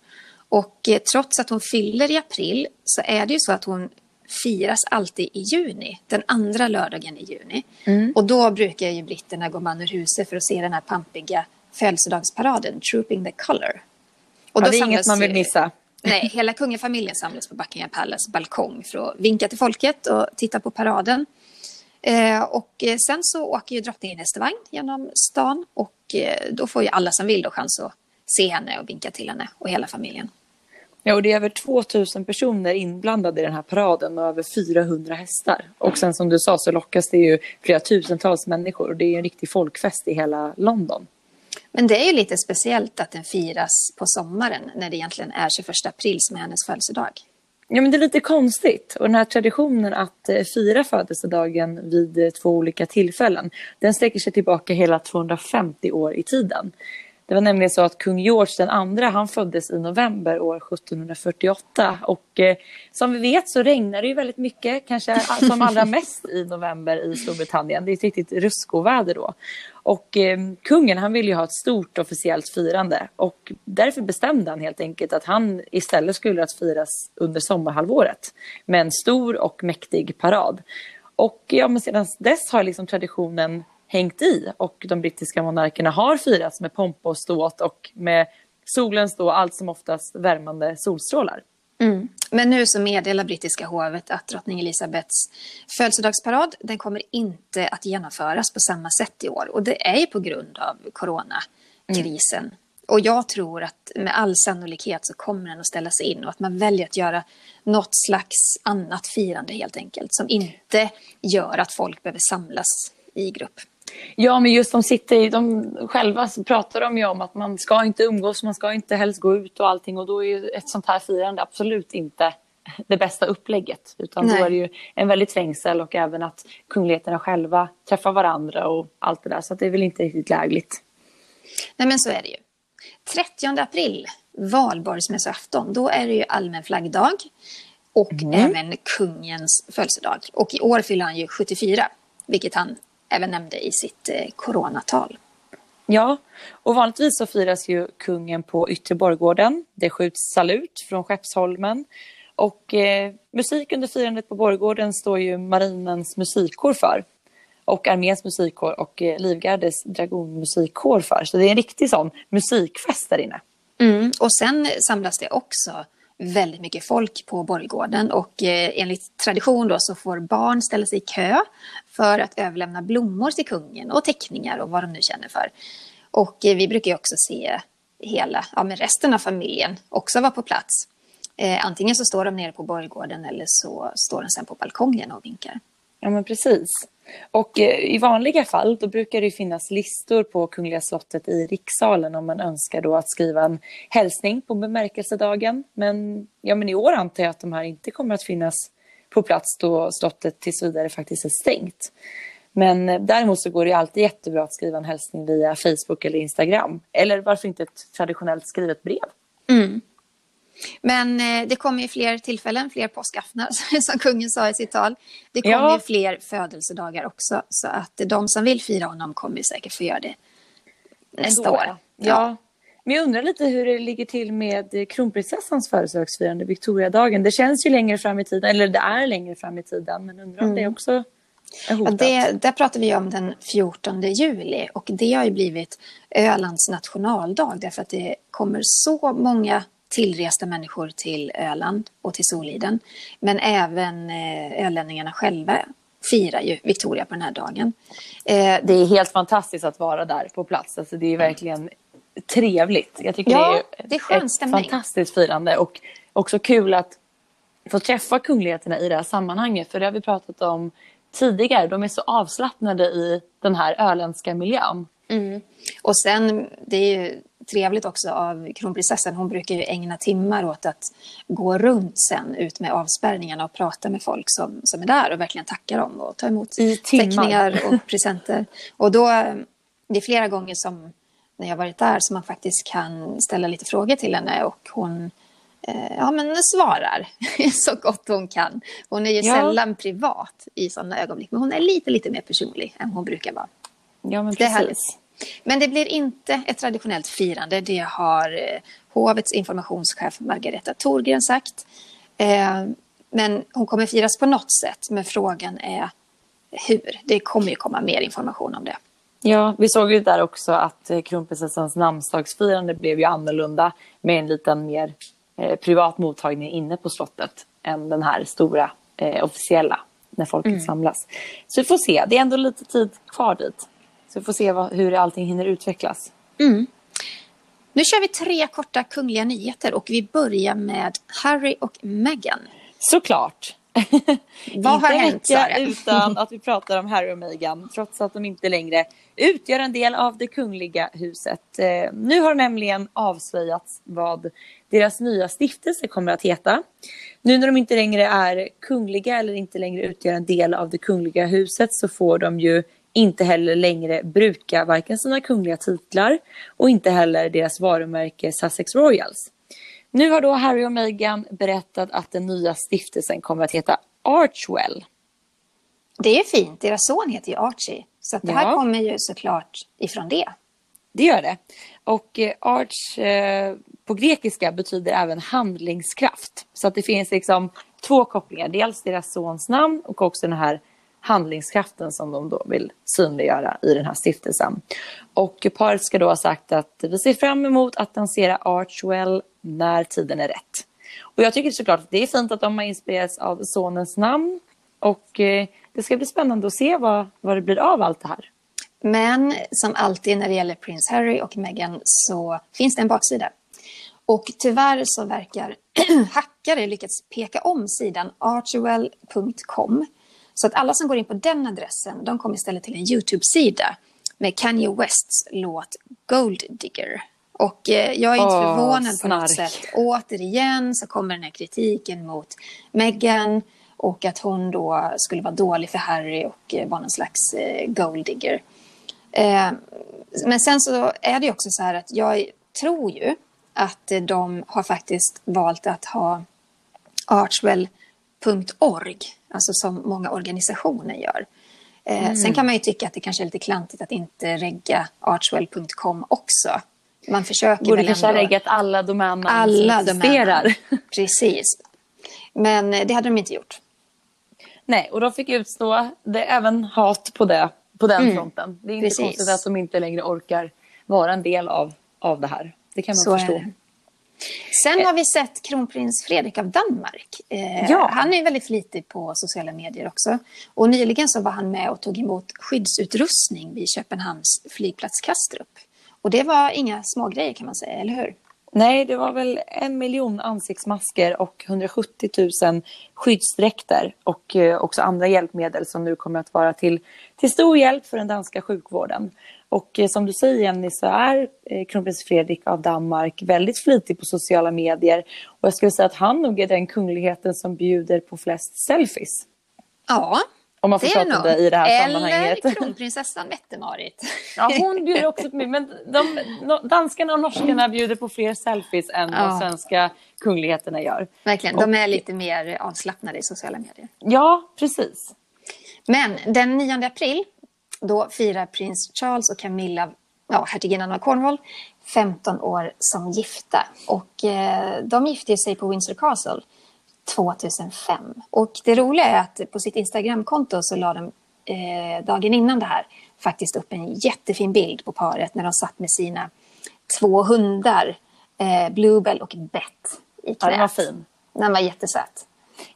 Och eh, trots att hon fyller i april så är det ju så att hon firas alltid i juni, den andra lördagen i juni. Mm. Och då brukar ju britterna gå man ur huset för att se den här pampiga födelsedagsparaden, Trooping the Colour. Och ja, det är inget man vill missa. [laughs] Nej, hela kungafamiljen samlas på Buckingham Palace balkong för att vinka till folket och titta på paraden. Eh, och eh, sen så åker ju drottningen hästvagn genom stan och eh, då får ju alla som vill då chans att se henne och vinka till henne och hela familjen. Ja, och det är över 2000 personer inblandade i den här paraden och över 400 hästar. Och sen som du sa så lockas det ju flera tusentals människor och det är en riktig folkfest i hela London. Men det är ju lite speciellt att den firas på sommaren när det egentligen är 21 april som är hennes födelsedag. Ja, men det är lite konstigt. Och den här traditionen att eh, fira födelsedagen vid eh, två olika tillfällen, den sträcker sig tillbaka hela 250 år i tiden. Det var nämligen så att kung George den andra, han föddes i november år 1748 och eh, som vi vet så regnar det ju väldigt mycket, kanske som allra [laughs] mest i november i Storbritannien. Det är ett riktigt ruskoväder då. Och eh, kungen han ville ju ha ett stort officiellt firande och därför bestämde han helt enkelt att han istället skulle att firas under sommarhalvåret med en stor och mäktig parad. Och ja, men sedan dess har liksom traditionen hängt i och de brittiska monarkerna har firats med pompa och ståt och med solens då allt som oftast värmande solstrålar. Mm. Men nu så meddelar brittiska hovet att drottning Elizabeths födelsedagsparad den kommer inte att genomföras på samma sätt i år och det är ju på grund av coronakrisen. Mm. Och jag tror att med all sannolikhet så kommer den att ställas in och att man väljer att göra något slags annat firande helt enkelt som inte gör att folk behöver samlas i grupp. Ja, men just de sitter i, de själva pratar de ju om att man ska inte umgås, man ska inte helst gå ut och allting och då är ju ett sånt här firande absolut inte [laughs] det bästa upplägget. Utan Nej. då är det ju en väldigt trängsel och även att kungligheterna själva träffar varandra och allt det där. Så det är väl inte riktigt lägligt. Nej men så är det ju. 30 april, valborgsmässoafton, då är det ju allmän flaggdag. Och mm. även kungens födelsedag. Och i år fyller han ju 74, vilket han även nämnde i sitt eh, coronatal. Ja, och vanligtvis så firas ju kungen på Yttre Borggården. Det skjuts salut från Skeppsholmen. Och eh, musik under firandet på Borggården står ju marinens musikkår för. Och arméns musikkår och eh, Livgardes dragonmusikkår för. Så det är en riktig sån musikfest där inne. Mm, och sen samlas det också väldigt mycket folk på Borggården och eh, enligt tradition då så får barn ställa sig i kö för att överlämna blommor till kungen och teckningar och vad de nu känner för. Och eh, vi brukar ju också se hela, ja men resten av familjen också vara på plats. Eh, antingen så står de nere på Borggården eller så står de sen på balkongen och vinkar. Ja men precis. Och eh, i vanliga fall då brukar det finnas listor på Kungliga slottet i rikssalen om man önskar då att skriva en hälsning på bemärkelsedagen. Men, ja, men i år antar jag att de här inte kommer att finnas på plats då slottet tills vidare faktiskt är stängt. Men eh, däremot så går det alltid jättebra att skriva en hälsning via Facebook eller Instagram. Eller varför inte ett traditionellt skrivet brev? Mm. Men eh, det kommer ju fler tillfällen, fler påskaftnar [laughs] som kungen sa i sitt tal. Det kommer ja. ju fler födelsedagar också så att de som vill fira honom kommer säkert få göra det nästa år. Ja. ja. Men jag undrar lite hur det ligger till med kronprinsessans födelsedagsfirande, Victoriadagen. Det känns ju längre fram i tiden, eller det är längre fram i tiden, men undrar om mm. det också är. Ja, det, där pratar vi om den 14 juli och det har ju blivit Ölands nationaldag därför att det kommer så många tillresta människor till Öland och till Soliden. Men även eh, ölänningarna själva firar ju Victoria på den här dagen. Eh, det är helt fantastiskt att vara där på plats. Alltså, det är verkligen trevligt. Jag tycker ja, det är, det är ett fantastiskt firande och också kul att få träffa kungligheterna i det här sammanhanget. För det har vi pratat om tidigare. De är så avslappnade i den här öländska miljön. Mm. Och sen, det är ju trevligt också av kronprinsessan. Hon brukar ju ägna timmar åt att gå runt sen ut med avspärrningarna och prata med folk som, som är där och verkligen tacka dem och ta emot teckningar och [laughs] presenter. Och då, det är flera gånger som när jag varit där som man faktiskt kan ställa lite frågor till henne och hon eh, ja, men svarar [laughs] så gott hon kan. Hon är ju ja. sällan privat i sådana ögonblick, men hon är lite, lite mer personlig än hon brukar vara. Ja, men precis. Men det blir inte ett traditionellt firande. Det har eh, hovets informationschef Margareta Thorgren sagt. Eh, men hon kommer firas på något sätt. Men frågan är hur. Det kommer ju komma mer information om det. Ja, vi såg ju där också att eh, kronprinsessans namnsdagsfirande blev ju annorlunda med en liten mer privat mottagning inne på slottet än den här stora eh, officiella när folket mm. samlas. Så vi får se, det är ändå lite tid kvar dit. Så vi får se vad, hur allting hinner utvecklas. Mm. Nu kör vi tre korta kungliga nyheter och vi börjar med Harry och Meghan. Såklart. [laughs] Vad har hänt Sara? utan [laughs] att vi pratar om Harry och Meghan trots att de inte längre utgör en del av det kungliga huset. Eh, nu har nämligen avslöjats vad deras nya stiftelse kommer att heta. Nu när de inte längre är kungliga eller inte längre utgör en del av det kungliga huset så får de ju inte heller längre bruka varken sina kungliga titlar och inte heller deras varumärke Sussex Royals. Nu har då Harry och Meghan berättat att den nya stiftelsen kommer att heta Archwell. Det är fint, deras son heter ju Archie. Så det här ja. kommer ju såklart ifrån det. Det gör det. Och eh, arch eh, på grekiska betyder även handlingskraft. Så att det finns liksom två kopplingar. Dels deras sons namn och också den här handlingskraften som de då vill synliggöra i den här stiftelsen. Och paret ska då ha sagt att vi ser fram emot att lansera Archwell när tiden är rätt. Och jag tycker såklart att det är fint att de har inspirerats av sonens namn och eh, det ska bli spännande att se vad, vad det blir av allt det här. Men som alltid när det gäller prins Harry och Meghan så finns det en baksida. Och tyvärr så verkar [clears throat] hackare lyckats peka om sidan archewell.com så att alla som går in på den adressen, de kommer istället till en YouTube-sida med Kanye Wests låt Gold Digger. Och eh, jag är inte oh, förvånad på något sätt. Återigen så kommer den här kritiken mot Meghan och att hon då skulle vara dålig för Harry och eh, vara någon slags eh, golddigger. Men sen så är det också så här att jag tror ju att de har faktiskt valt att ha archwell.org alltså som många organisationer gör. Eh, mm. Sen kan man ju tycka att det kanske är lite klantigt att inte regga archwell.com också. Man försöker Borde väl kanske ändå... reggat alla domännamn alla som existerar. [laughs] Precis. Men eh, det hade de inte gjort. Nej, och de fick utstå det, även hat på, det, på den mm. fronten. Det är inte Precis. konstigt att de inte längre orkar vara en del av, av det här. Det kan man Så förstå. Sen har vi sett kronprins Fredrik av Danmark. Eh, ja. Han är väldigt flitig på sociala medier också. Och nyligen så var han med och tog emot skyddsutrustning vid Köpenhamns flygplats Kastrup. Och det var inga smågrejer kan man säga, eller hur? Nej, det var väl en miljon ansiktsmasker och 170 000 skyddsdräkter och eh, också andra hjälpmedel som nu kommer att vara till, till stor hjälp för den danska sjukvården. Och eh, som du säger Jenny så är eh, kronprins Fredrik av Danmark väldigt flitig på sociala medier. Och jag skulle säga att han nog är den kungligheten som bjuder på flest selfies. Ja, om man får prata om det i det här Eller sammanhanget. Eller [laughs] kronprinsessan Mette-Marit. Ja, hon bjuder också på mig. Men de, danskarna och norskarna bjuder på fler selfies än ja. vad svenska kungligheterna gör. Verkligen, de är lite mer avslappnade i sociala medier. Ja, precis. Men den 9 april då firar prins Charles och Camilla, ja, hertiginnan av Cornwall, 15 år som gifta. Och eh, de gifte sig på Windsor Castle 2005. Och det roliga är att på sitt Instagramkonto så la de eh, dagen innan det här faktiskt upp en jättefin bild på paret när de satt med sina två hundar eh, Bluebell och Bett i knät. Ja, den var fin. Den var jättesöt.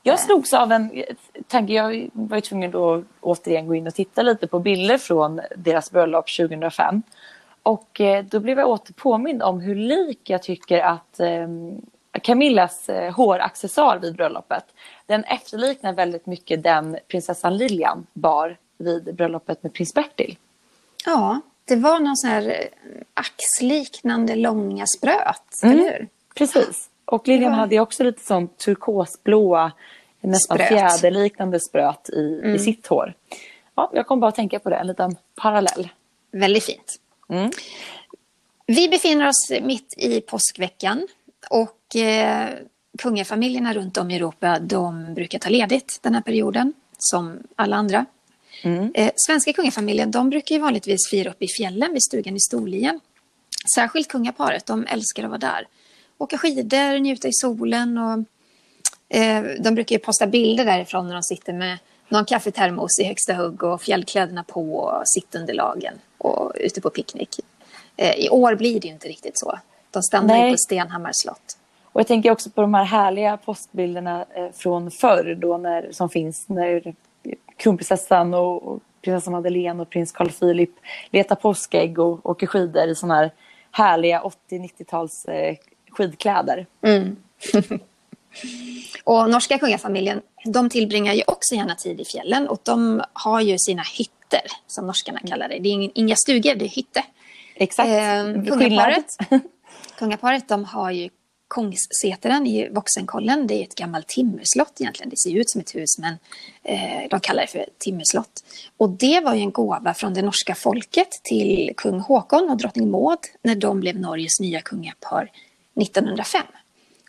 Jag slogs av en tanke. Jag var ju tvungen att återigen gå in och titta lite på bilder från deras bröllop 2005. Och eh, då blev jag åter påmind om hur lik jag tycker att eh, Camillas eh, håraccessoar vid bröllopet. Den efterliknar väldigt mycket den prinsessan Lilian bar vid bröllopet med prins Bertil. Ja, det var någon sån här eh, axliknande långa spröt, mm. eller hur? Precis. Och Lilian var... hade också lite sån turkosblåa, nästan spröt. fjäderliknande spröt i, mm. i sitt hår. Ja, jag kom bara att tänka på det, en liten parallell. Väldigt fint. Mm. Vi befinner oss mitt i påskveckan och eh, kungafamiljerna runt om i Europa de brukar ta ledigt den här perioden som alla andra. Mm. Eh, svenska kungafamiljen de brukar ju vanligtvis fira upp i fjällen vid stugan i Storlien. Särskilt kungaparet, de älskar att vara där. Åka skidor, njuta i solen och eh, de brukar ju posta bilder därifrån när de sitter med någon kaffetermos i högsta hugg och fjällkläderna på och sittunderlagen och ute på picknick. Eh, I år blir det inte riktigt så. De stannar ju på Stenhammars slott. Och jag tänker också på de här härliga postbilderna eh, från förr då när, som finns när kronprinsessan och, och prinsessan Madeleine och prins Carl Philip letar påskägg och åker skidor i såna här härliga 80-90-tals eh, skidkläder. Mm. och norska kungafamiljen, de tillbringar ju också gärna tid i fjällen och de har ju sina hytter, som norskarna kallar det. Det är inga stugor, det är hytte. Exakt, eh, kungaparet, [laughs] kungaparet de har ju Kungssäteren i Voxenkollen. Det är ett gammalt timmerslott egentligen. Det ser ut som ett hus men eh, de kallar det för timmerslott. Och det var ju en gåva från det norska folket till kung Håkon och drottning Maud när de blev Norges nya kungapar 1905.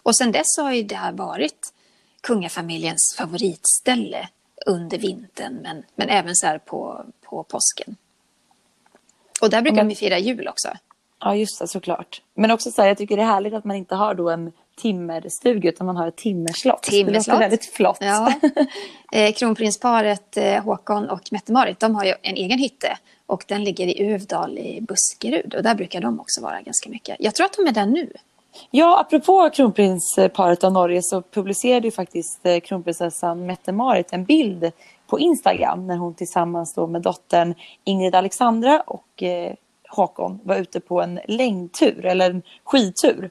Och sedan dess har ju det här varit kungafamiljens favoritställe under vintern men, men även så här på, på påsken. Och där brukar vi fira jul också. Ja, just det, såklart. Men också så här, jag tycker det är härligt att man inte har då en timmerstuga utan man har ett timmerslott. timmerslott. Det låter väldigt flott. Ja. [laughs] Eh, kronprinsparet eh, Håkon och Mette-Marit de har ju en egen hytte och den ligger i Uvdal i Buskerud och där brukar de också vara ganska mycket. Jag tror att de är där nu. Ja, apropå kronprinsparet av Norge så publicerade ju faktiskt eh, kronprinsessan Mette-Marit en bild på Instagram när hon tillsammans då med dottern Ingrid Alexandra och eh, Håkon var ute på en längdtur eller en skidtur.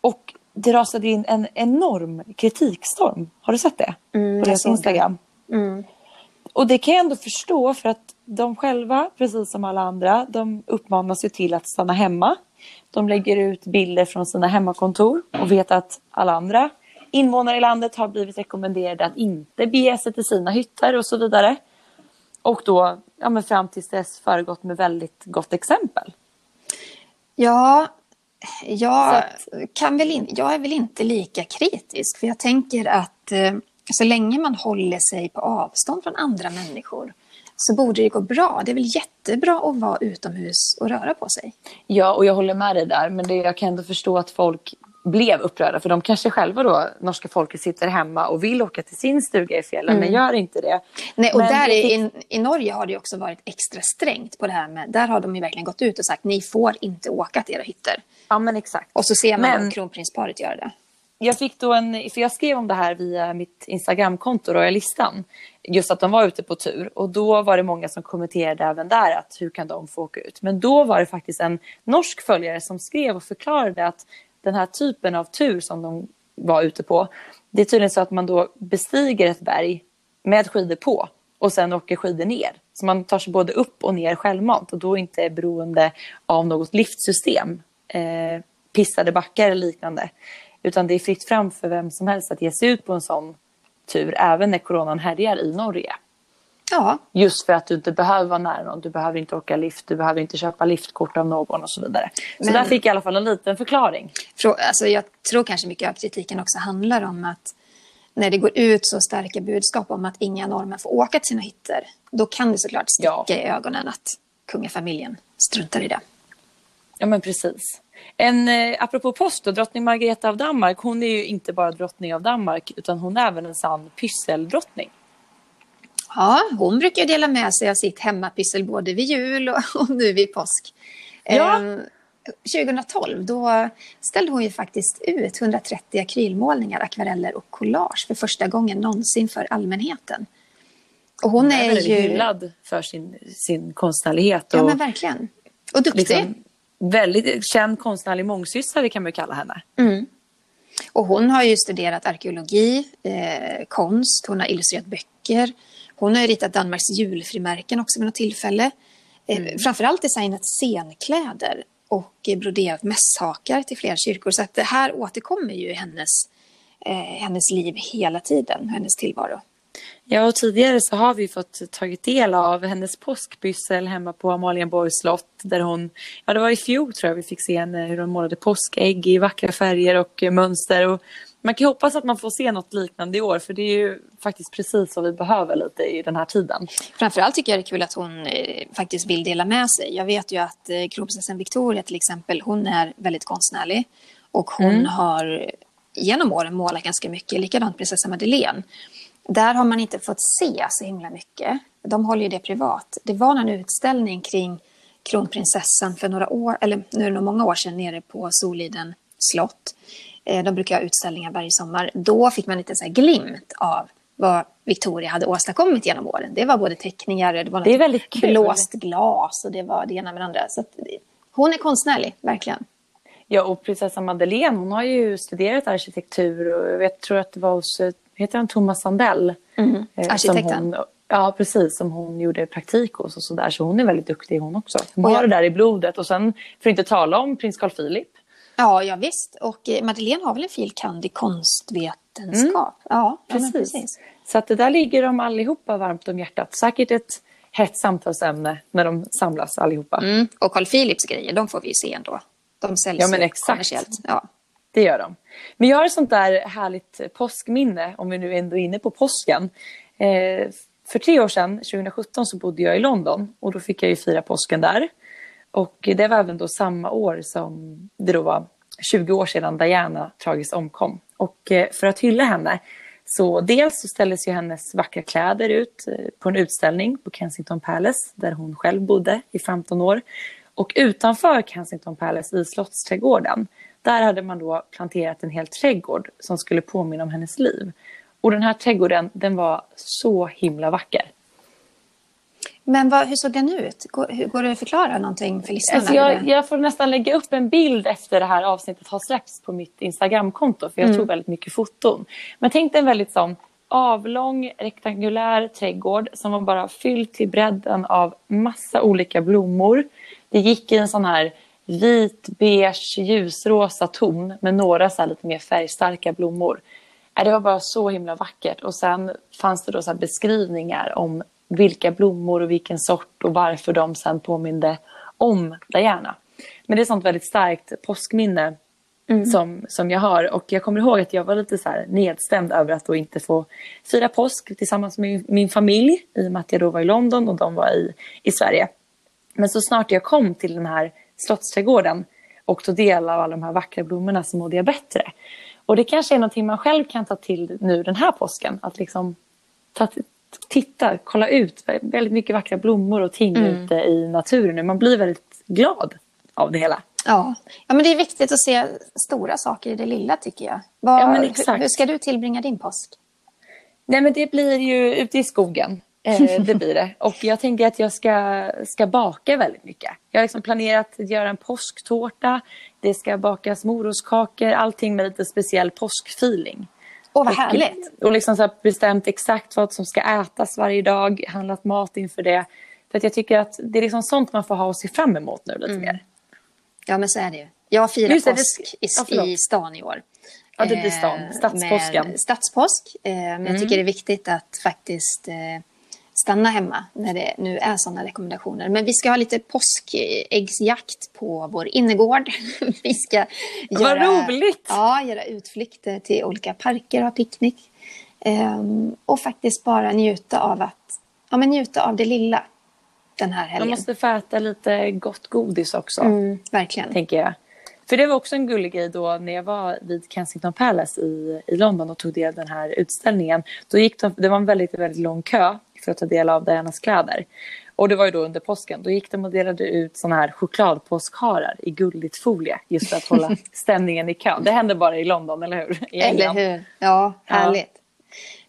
Och det rasade in en enorm kritikstorm. Har du sett det? Mm, på deras Instagram. Mm. Och det kan jag ändå förstå för att de själva, precis som alla andra, de uppmanas ju till att stanna hemma. De lägger ut bilder från sina hemmakontor och vet att alla andra invånare i landet har blivit rekommenderade att inte bege sig till sina hytter och så vidare. Och då ja, men fram tills dess föregått med väldigt gott exempel. Ja, jag, att, kan väl in, jag är väl inte lika kritisk. För jag tänker att eh, så länge man håller sig på avstånd från andra människor så borde det gå bra. Det är väl jättebra att vara utomhus och röra på sig. Ja, och jag håller med dig där. Men det, jag kan ändå förstå att folk blev upprörda för de kanske själva då, norska folket sitter hemma och vill åka till sin stuga i fjällen mm. men gör inte det. Nej, och men där i, i Norge har det också varit extra strängt på det här med, där har de ju verkligen gått ut och sagt ni får inte åka till era hytter. Ja men exakt. Och så ser man men... kronprinsparet göra det. Jag fick då en, för jag skrev om det här via mitt Instagramkonto, Royalistan. Just att de var ute på tur och då var det många som kommenterade även där att hur kan de få åka ut. Men då var det faktiskt en norsk följare som skrev och förklarade att den här typen av tur som de var ute på. Det är tydligen så att man då bestiger ett berg med skidor på och sen åker skidor ner. Så man tar sig både upp och ner självmant och då inte är beroende av något liftsystem. Eh, pissade backar eller liknande. Utan det är fritt fram för vem som helst att ge sig ut på en sån tur även när coronan härjar i Norge. Ja. Just för att du inte behöver vara nära någon, du behöver inte åka lift, du behöver inte köpa liftkort av någon och så vidare. Så Men, där fick jag i alla fall en liten förklaring. Alltså jag tror kanske mycket av kritiken också handlar om att när det går ut så starka budskap om att inga normer får åka till sina hytter, då kan det såklart sticka ja. i ögonen att kungafamiljen struntar i det. Ja men precis. En, eh, apropå post och drottning Margareta av Danmark, hon är ju inte bara drottning av Danmark utan hon är även en sann pysseldrottning. Ja, hon brukar dela med sig av sitt hemmapyssel både vid jul och, [laughs] och nu vid påsk. Ja. Um, 2012 då ställde hon ju faktiskt ut 130 akrylmålningar, akvareller och collage för första gången någonsin för allmänheten. Och hon, hon är, är ju... hyllad för sin, sin konstnärlighet. Och ja, men verkligen. Och duktig. Liksom, väldigt känd konstnärlig mångsysslare kan man kalla henne. Mm. Och hon har ju studerat arkeologi, eh, konst, hon har illustrerat böcker. Hon har ritat Danmarks julfrimärken också vid något tillfälle. Eh, mm. Framförallt designat scenkläder och broderat mässhakar till flera kyrkor. Så att det här återkommer ju hennes, eh, hennes liv hela tiden, hennes tillvaro. Ja, och tidigare så har vi fått tagit del av hennes påskpyssel hemma på Amalienborgs slott. Där hon, ja det var i fjol tror jag vi fick se henne hur hon målade påskägg i vackra färger och mönster. Och man kan hoppas att man får se något liknande i år för det är ju faktiskt precis vad vi behöver lite i den här tiden. Framförallt tycker jag det är kul att hon eh, faktiskt vill dela med sig. Jag vet ju att eh, kronprinsessan Victoria till exempel, hon är väldigt konstnärlig och hon mm. har genom åren målat ganska mycket, likadant prinsessa Madeleine. Där har man inte fått se så himla mycket. De håller ju det privat. Det var en utställning kring kronprinsessan för några år, eller nu är det nog många år sedan, nere på Soliden slott. Eh, de brukar ha utställningar varje sommar. Då fick man lite så glimt av vad Victoria hade åstadkommit genom åren. Det var både teckningar, det var det blåst glas och det var det ena med det andra. Så hon är konstnärlig, verkligen. Ja, och prinsessa Madeleine, hon har ju studerat arkitektur och jag tror att det var hos heter han Thomas Sandell? Mm. Arkitekten. Hon, ja, precis. Som hon gjorde praktik hos och sådär. Så hon är väldigt duktig hon också. Hon har det där i blodet. Och sen, för att inte tala om prins Carl Philip. Ja, ja visst. Och eh, Madeleine har väl en fil. kand. i konstvetenskap? Mm. Ja, precis. Ja, precis. Så att det där ligger de allihopa varmt om hjärtat. Säkert ett hett samtalsämne när de samlas allihopa. Mm. Och Carl Philips grejer, de får vi ju se ändå. De säljs ja, men exakt. kommersiellt. Ja. Det gör de. Men jag har ett sånt där härligt påskminne, om vi nu ändå är inne på påsken. Eh, för tre år sedan, 2017, så bodde jag i London och då fick jag ju fira påsken där. Och det var även då samma år som det då var 20 år sedan Diana tragiskt omkom. Och eh, för att hylla henne så dels så ställdes ju hennes vackra kläder ut eh, på en utställning på Kensington Palace där hon själv bodde i 15 år. Och utanför Kensington Palace i Slottsträdgården där hade man då planterat en hel trädgård som skulle påminna om hennes liv. Och den här trädgården, den var så himla vacker. Men vad, hur såg den ut? Går, går det att förklara någonting för lyssnarna? Alltså jag, jag, får nästan lägga upp en bild efter det här avsnittet har släppts på mitt Instagramkonto. För jag mm. tog väldigt mycket foton. Men tänk dig en väldigt sån avlång rektangulär trädgård som var bara fylld till bredden av massa olika blommor. Det gick i en sån här vit, beige, ljusrosa ton med några så lite mer färgstarka blommor. Äh, det var bara så himla vackert. Och sen fanns det då så beskrivningar om vilka blommor och vilken sort och varför de sen påminde om Diana. Men det är sånt väldigt starkt påskminne mm. som, som jag har. Och jag kommer ihåg att jag var lite så nedstämd över att då inte få fira påsk tillsammans med min familj i och med att jag då var i London och de var i, i Sverige. Men så snart jag kom till den här Slottsträdgården och tog del av alla de här vackra blommorna så mådde jag bättre. Och det kanske är någonting man själv kan ta till nu den här påsken. Att liksom ta, titta, kolla ut väldigt mycket vackra blommor och ting mm. ute i naturen. Man blir väldigt glad av det hela. Ja. ja, men det är viktigt att se stora saker i det lilla tycker jag. Var, ja, men hur, hur ska du tillbringa din påsk? Nej men det blir ju ute i skogen. Eh, det blir det. Och jag tänker att jag ska, ska baka väldigt mycket. Jag har liksom planerat att göra en påsktårta. Det ska bakas morotskakor. Allting med lite speciell påskfeeling. Åh, vad härligt. Och, och liksom så bestämt exakt vad som ska ätas varje dag. Handlat mat inför det. För att jag tycker att det är liksom sånt man får ha och se fram emot nu lite mm. mer. Ja, men så är det ju. Jag firar Just påsk det, i, i stan i år. Ja, det blir stan. Eh, Stadspåsken. Stadspåsk. Eh, men mm. jag tycker det är viktigt att faktiskt stanna hemma när det nu är sådana rekommendationer. Men vi ska ha lite påskäggsjakt på vår innergård. [laughs] vi ska göra, Vad roligt! Ja, göra utflykter till olika parker, ha picknick. Um, och faktiskt bara njuta av att ja, men njuta av det lilla den här helgen. Man måste få äta lite gott godis också. Mm, verkligen. Tänker jag. För det var också en gullig grej då när jag var vid Kensington Palace i, i London och tog del av den här utställningen. Då gick de, det var en väldigt, väldigt lång kö för att ta del av Dianas kläder. Och det var ju då under påsken. Då gick de och delade ut såna här chokladpåskharar i guldigt folie just för att hålla [laughs] stämningen i kön. Det händer bara i London, eller hur? Eller hur? Ja, härligt.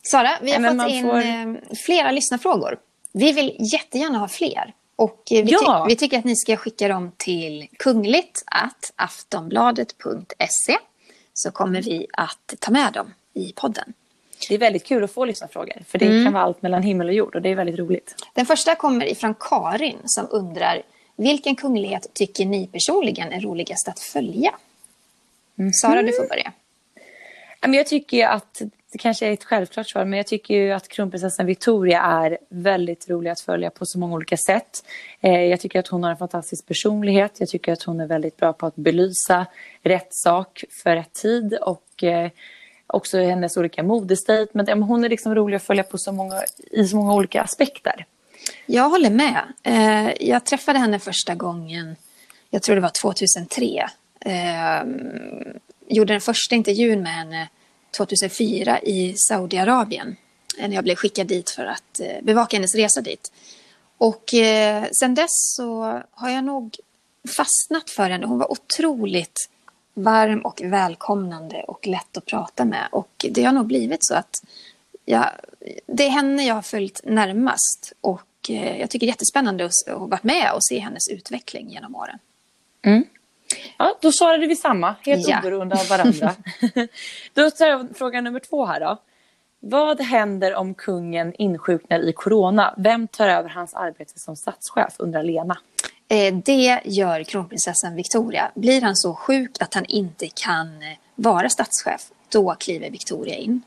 Sara, vi har men fått in får- eh, flera lyssnarfrågor. Vi vill jättegärna ha fler. Och eh, vi, Ja. ty- vi tycker att ni ska skicka dem till kungligt aftonbladet.se så kommer vi att ta med dem i podden. Det är väldigt kul att få lyssnarfrågor. För det Mm. kan vara allt mellan himmel och jord och det är väldigt roligt. Den första kommer ifrån Karin som undrar vilken kunglighet tycker ni personligen är roligast att följa? Mhm. Sara, du får börja. Ja, Men jag tycker ju att, det kanske är ett självklart svar, men jag tycker ju att kronprinsessan Victoria är väldigt rolig att följa på så många olika sätt. Eh, jag tycker att hon har en fantastisk personlighet. Jag tycker att hon är väldigt bra på att belysa rätt sak för rätt tid och eh, också hennes olika modestatement. Ja, men Hon är liksom rolig att följa på så många, i så många olika aspekter. Jag håller med. Eh, jag träffade henne första gången, jag tror det var 2003. Eh, gjorde den första intervjun med henne 2004 i Saudiarabien. Eh, när jag blev skickad dit för att eh, bevaka hennes resa dit. Och eh, sen dess så har jag nog fastnat för henne. Hon var otroligt varm och välkomnande och lätt att prata med. Och det har nog blivit så att jag, det är henne jag har följt närmast. Och eh, jag tycker det är jättespännande att, att vara med och se hennes utveckling genom åren. Ja, då svarade vi samma, helt Ja. oberoende av varandra. [laughs] då tar jag fråga nummer två här då. Vad händer om kungen insjuknar i corona? Vem tar över hans arbete som statschef, undrar Lena. Eh, det gör kronprinsessan Victoria. Blir han så sjuk att han inte kan eh, vara statschef, då kliver Victoria in.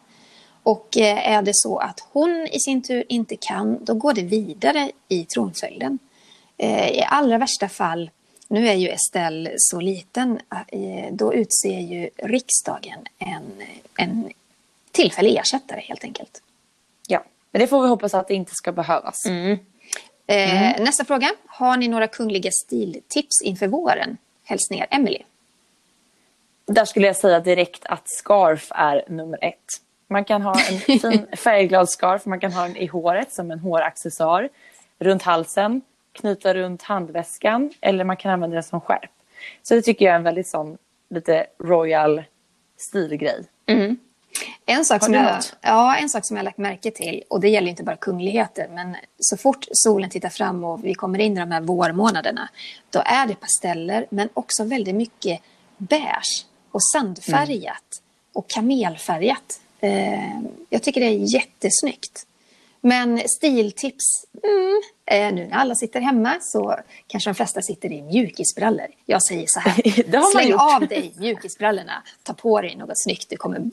Och eh, är det så att hon i sin tur inte kan, då går det vidare i tronföljden. I allra värsta fall, nu är ju Estelle så liten, då utser ju riksdagen en, en tillfällig ersättare helt enkelt. Ja, men det får vi hoppas att det inte ska behövas. Eh, Nästa fråga. Har ni några kungliga stiltips inför våren? Hälsningar Emily. Där skulle jag säga direkt att scarf är nummer ett. Man kan ha en [laughs] fin färgglad scarf, man kan ha den i håret som en håraccessoar, runt halsen, knyta runt handväskan eller man kan använda den som skärp. Så det tycker jag är en väldigt sån lite royal stilgrej. En sak, som jag, ja, en sak som jag har lagt märke till, och det gäller inte bara kungligheter, men så fort solen tittar fram och vi kommer in i de här vårmånaderna, då är det pasteller, men också väldigt mycket beige och sandfärgat och kamelfärgat. Eh, jag tycker det är jättesnyggt. Men stiltips? Mm, eh, nu när alla sitter hemma så kanske de flesta sitter i mjukisbrallor. Jag säger så här, [laughs] släng gjort. av dig mjukisbrallorna, ta på dig något snyggt, du kommer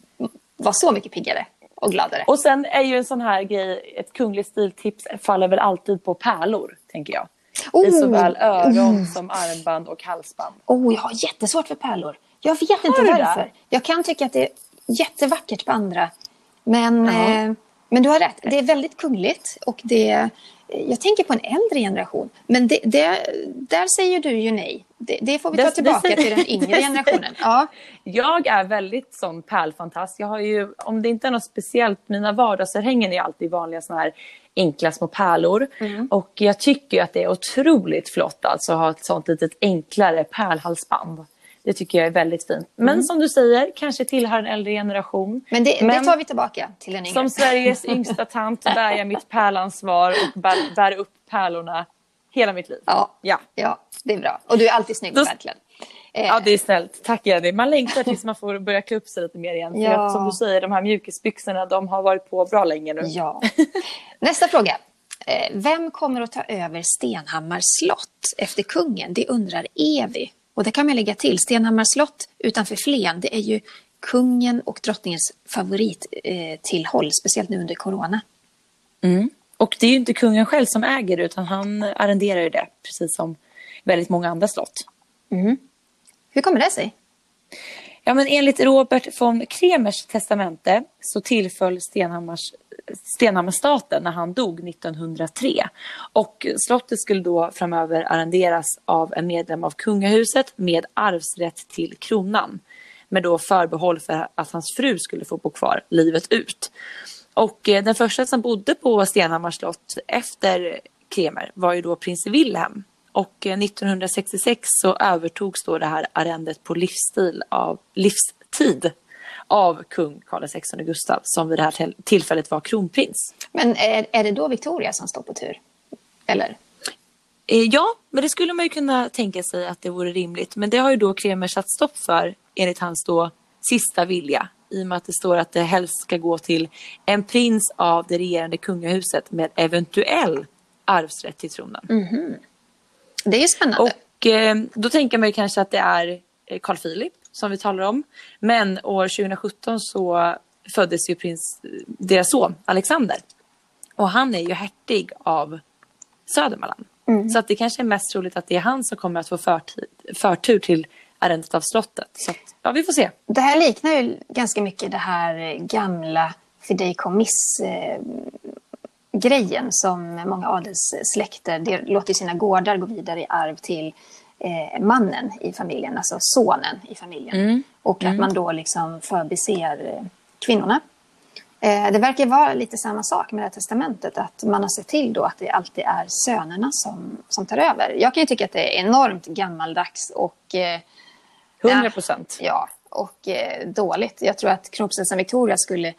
vara så mycket piggare och gladare. Och sen är ju en sån här grej, ett kungligt stiltips faller väl alltid på pärlor, tänker jag. I Oh! såväl öron som armband och halsband. Oh, jag har jättesvårt för pärlor. Jag vet inte du det? varför. Jag kan tycka att det är jättevackert på andra. Men, eh, men du har rätt. Det är väldigt kungligt. Och det, jag tänker på en äldre generation. Men det, det, där säger du ju nej. Det, det får vi ta tillbaka till den [laughs] yngre generationen. Ja. Jag är väldigt sån pärlfantast. Jag har ju, om det inte är något speciellt, mina vardagsörhängen är alltid vanliga såna här enkla små pärlor. Och jag tycker att det är otroligt flott alltså att ha ett sånt litet enklare pärlhalsband. Det tycker jag är väldigt fint. Men som du säger, kanske tillhör en äldre generation. Men, det, det tar vi tillbaka till den yngre. Som Sveriges yngsta tant [laughs] bär jag mitt pärlansvar och bär, bär upp pärlorna hela mitt liv. Ja. Ja. ja, det är bra. Och du är alltid snygg Då- välklädd. Eh, Ja, det är snällt. Tack Jenny. Man längtar tills man får börja klä upp sig lite mer igen. För Ja. att, som du säger, de här mjukisbyxorna, de har varit på bra länge nu. Ja. Nästa fråga. Eh, Vem kommer att ta över Stenhammars slott efter kungen? Det undrar Evi. Och det kan man lägga till. Stenhammars slott utanför Flen, det är ju kungen och drottningens favorittillhåll, eh, tillhåll, speciellt nu under corona. Och det är ju inte kungen själv som äger det, utan han arrenderar ju det, precis som väldigt många andra slott. Hur kommer det sig? Ja, men enligt Robert von Kremers testamente så tillföll Stenhammars, Stenhammarstaten, när han dog 1903. Och slottet skulle då framöver arrenderas av en medlem av kungahuset med arvsrätt till kronan. Med då förbehåll för att hans fru skulle få bo kvar livet ut. Och eh, den första som bodde på Stenhammars slott efter Kremer var ju då prins Wilhelm. Och eh, 1966 så övertogs då det här arrendet på livsstil av, livstid av kung Carl XVI Gustav som vid det här tillfället var kronprins. Men är, är det då Victoria som står på tur? Eller? Ja, men det skulle man ju kunna tänka sig att det vore rimligt. Men det har ju då Kremer satt stopp för enligt hans då sista vilja. I och med att det står att det helst ska gå till en prins av det regerande kungahuset med eventuell arvsrätt till tronen. Mm -hmm. Det är ju spännande. Och eh, då tänker man ju kanske att det är eh, Carl Philip som vi talar om. Men år 2017 så föddes ju prins, eh, deras son Alexander. Och han är ju hertig av Södermanland. Mm. Så att det kanske är mest troligt att det är han som kommer att få förtid, förtur till arrendet av slottet. Så att, ja, vi får se. Det här liknar ju ganska mycket det här gamla fideikommiss grejen som många adelssläkter, låter sina gårdar gå vidare i arv till eh, mannen i familjen, alltså sonen i familjen. Mm. Och mm. att man då liksom förbiser eh, kvinnorna. Eh, det verkar vara lite samma sak med det här testamentet, att man har sett till då att det alltid är sönerna som, som tar över. Jag kan ju tycka att det är enormt gammaldags och... Eh, 100 procent. Ja, och eh, dåligt. Jag tror att kronprinsessan Victoria skulle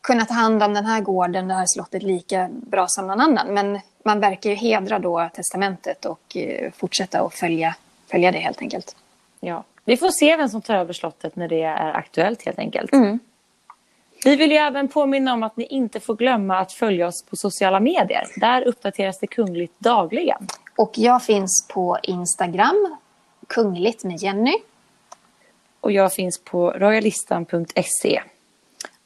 kunna ta hand om den här gården, det här slottet lika bra som någon annan. Men man verkar ju hedra då testamentet och eh, fortsätta att följa, följa det helt enkelt. Ja, vi får se vem som tar över slottet när det är aktuellt helt enkelt. Mm. Vi vill ju även påminna om att ni inte får glömma att följa oss på sociala medier. Där uppdateras det kungligt dagligen. Och jag finns på Instagram, kungligt med Jenny. Och jag finns på royalistan.se.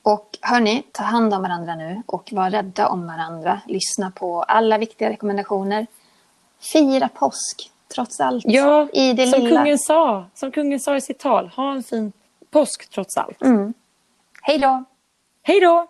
Och hörni, ta hand om varandra nu och var rädda om varandra. Lyssna på alla viktiga rekommendationer. Fira påsk, trots allt. Ja, i det som, lilla. Kungen sa, som kungen sa i sitt tal. Ha en fin påsk, trots allt. Mm. Hej då! Hej då!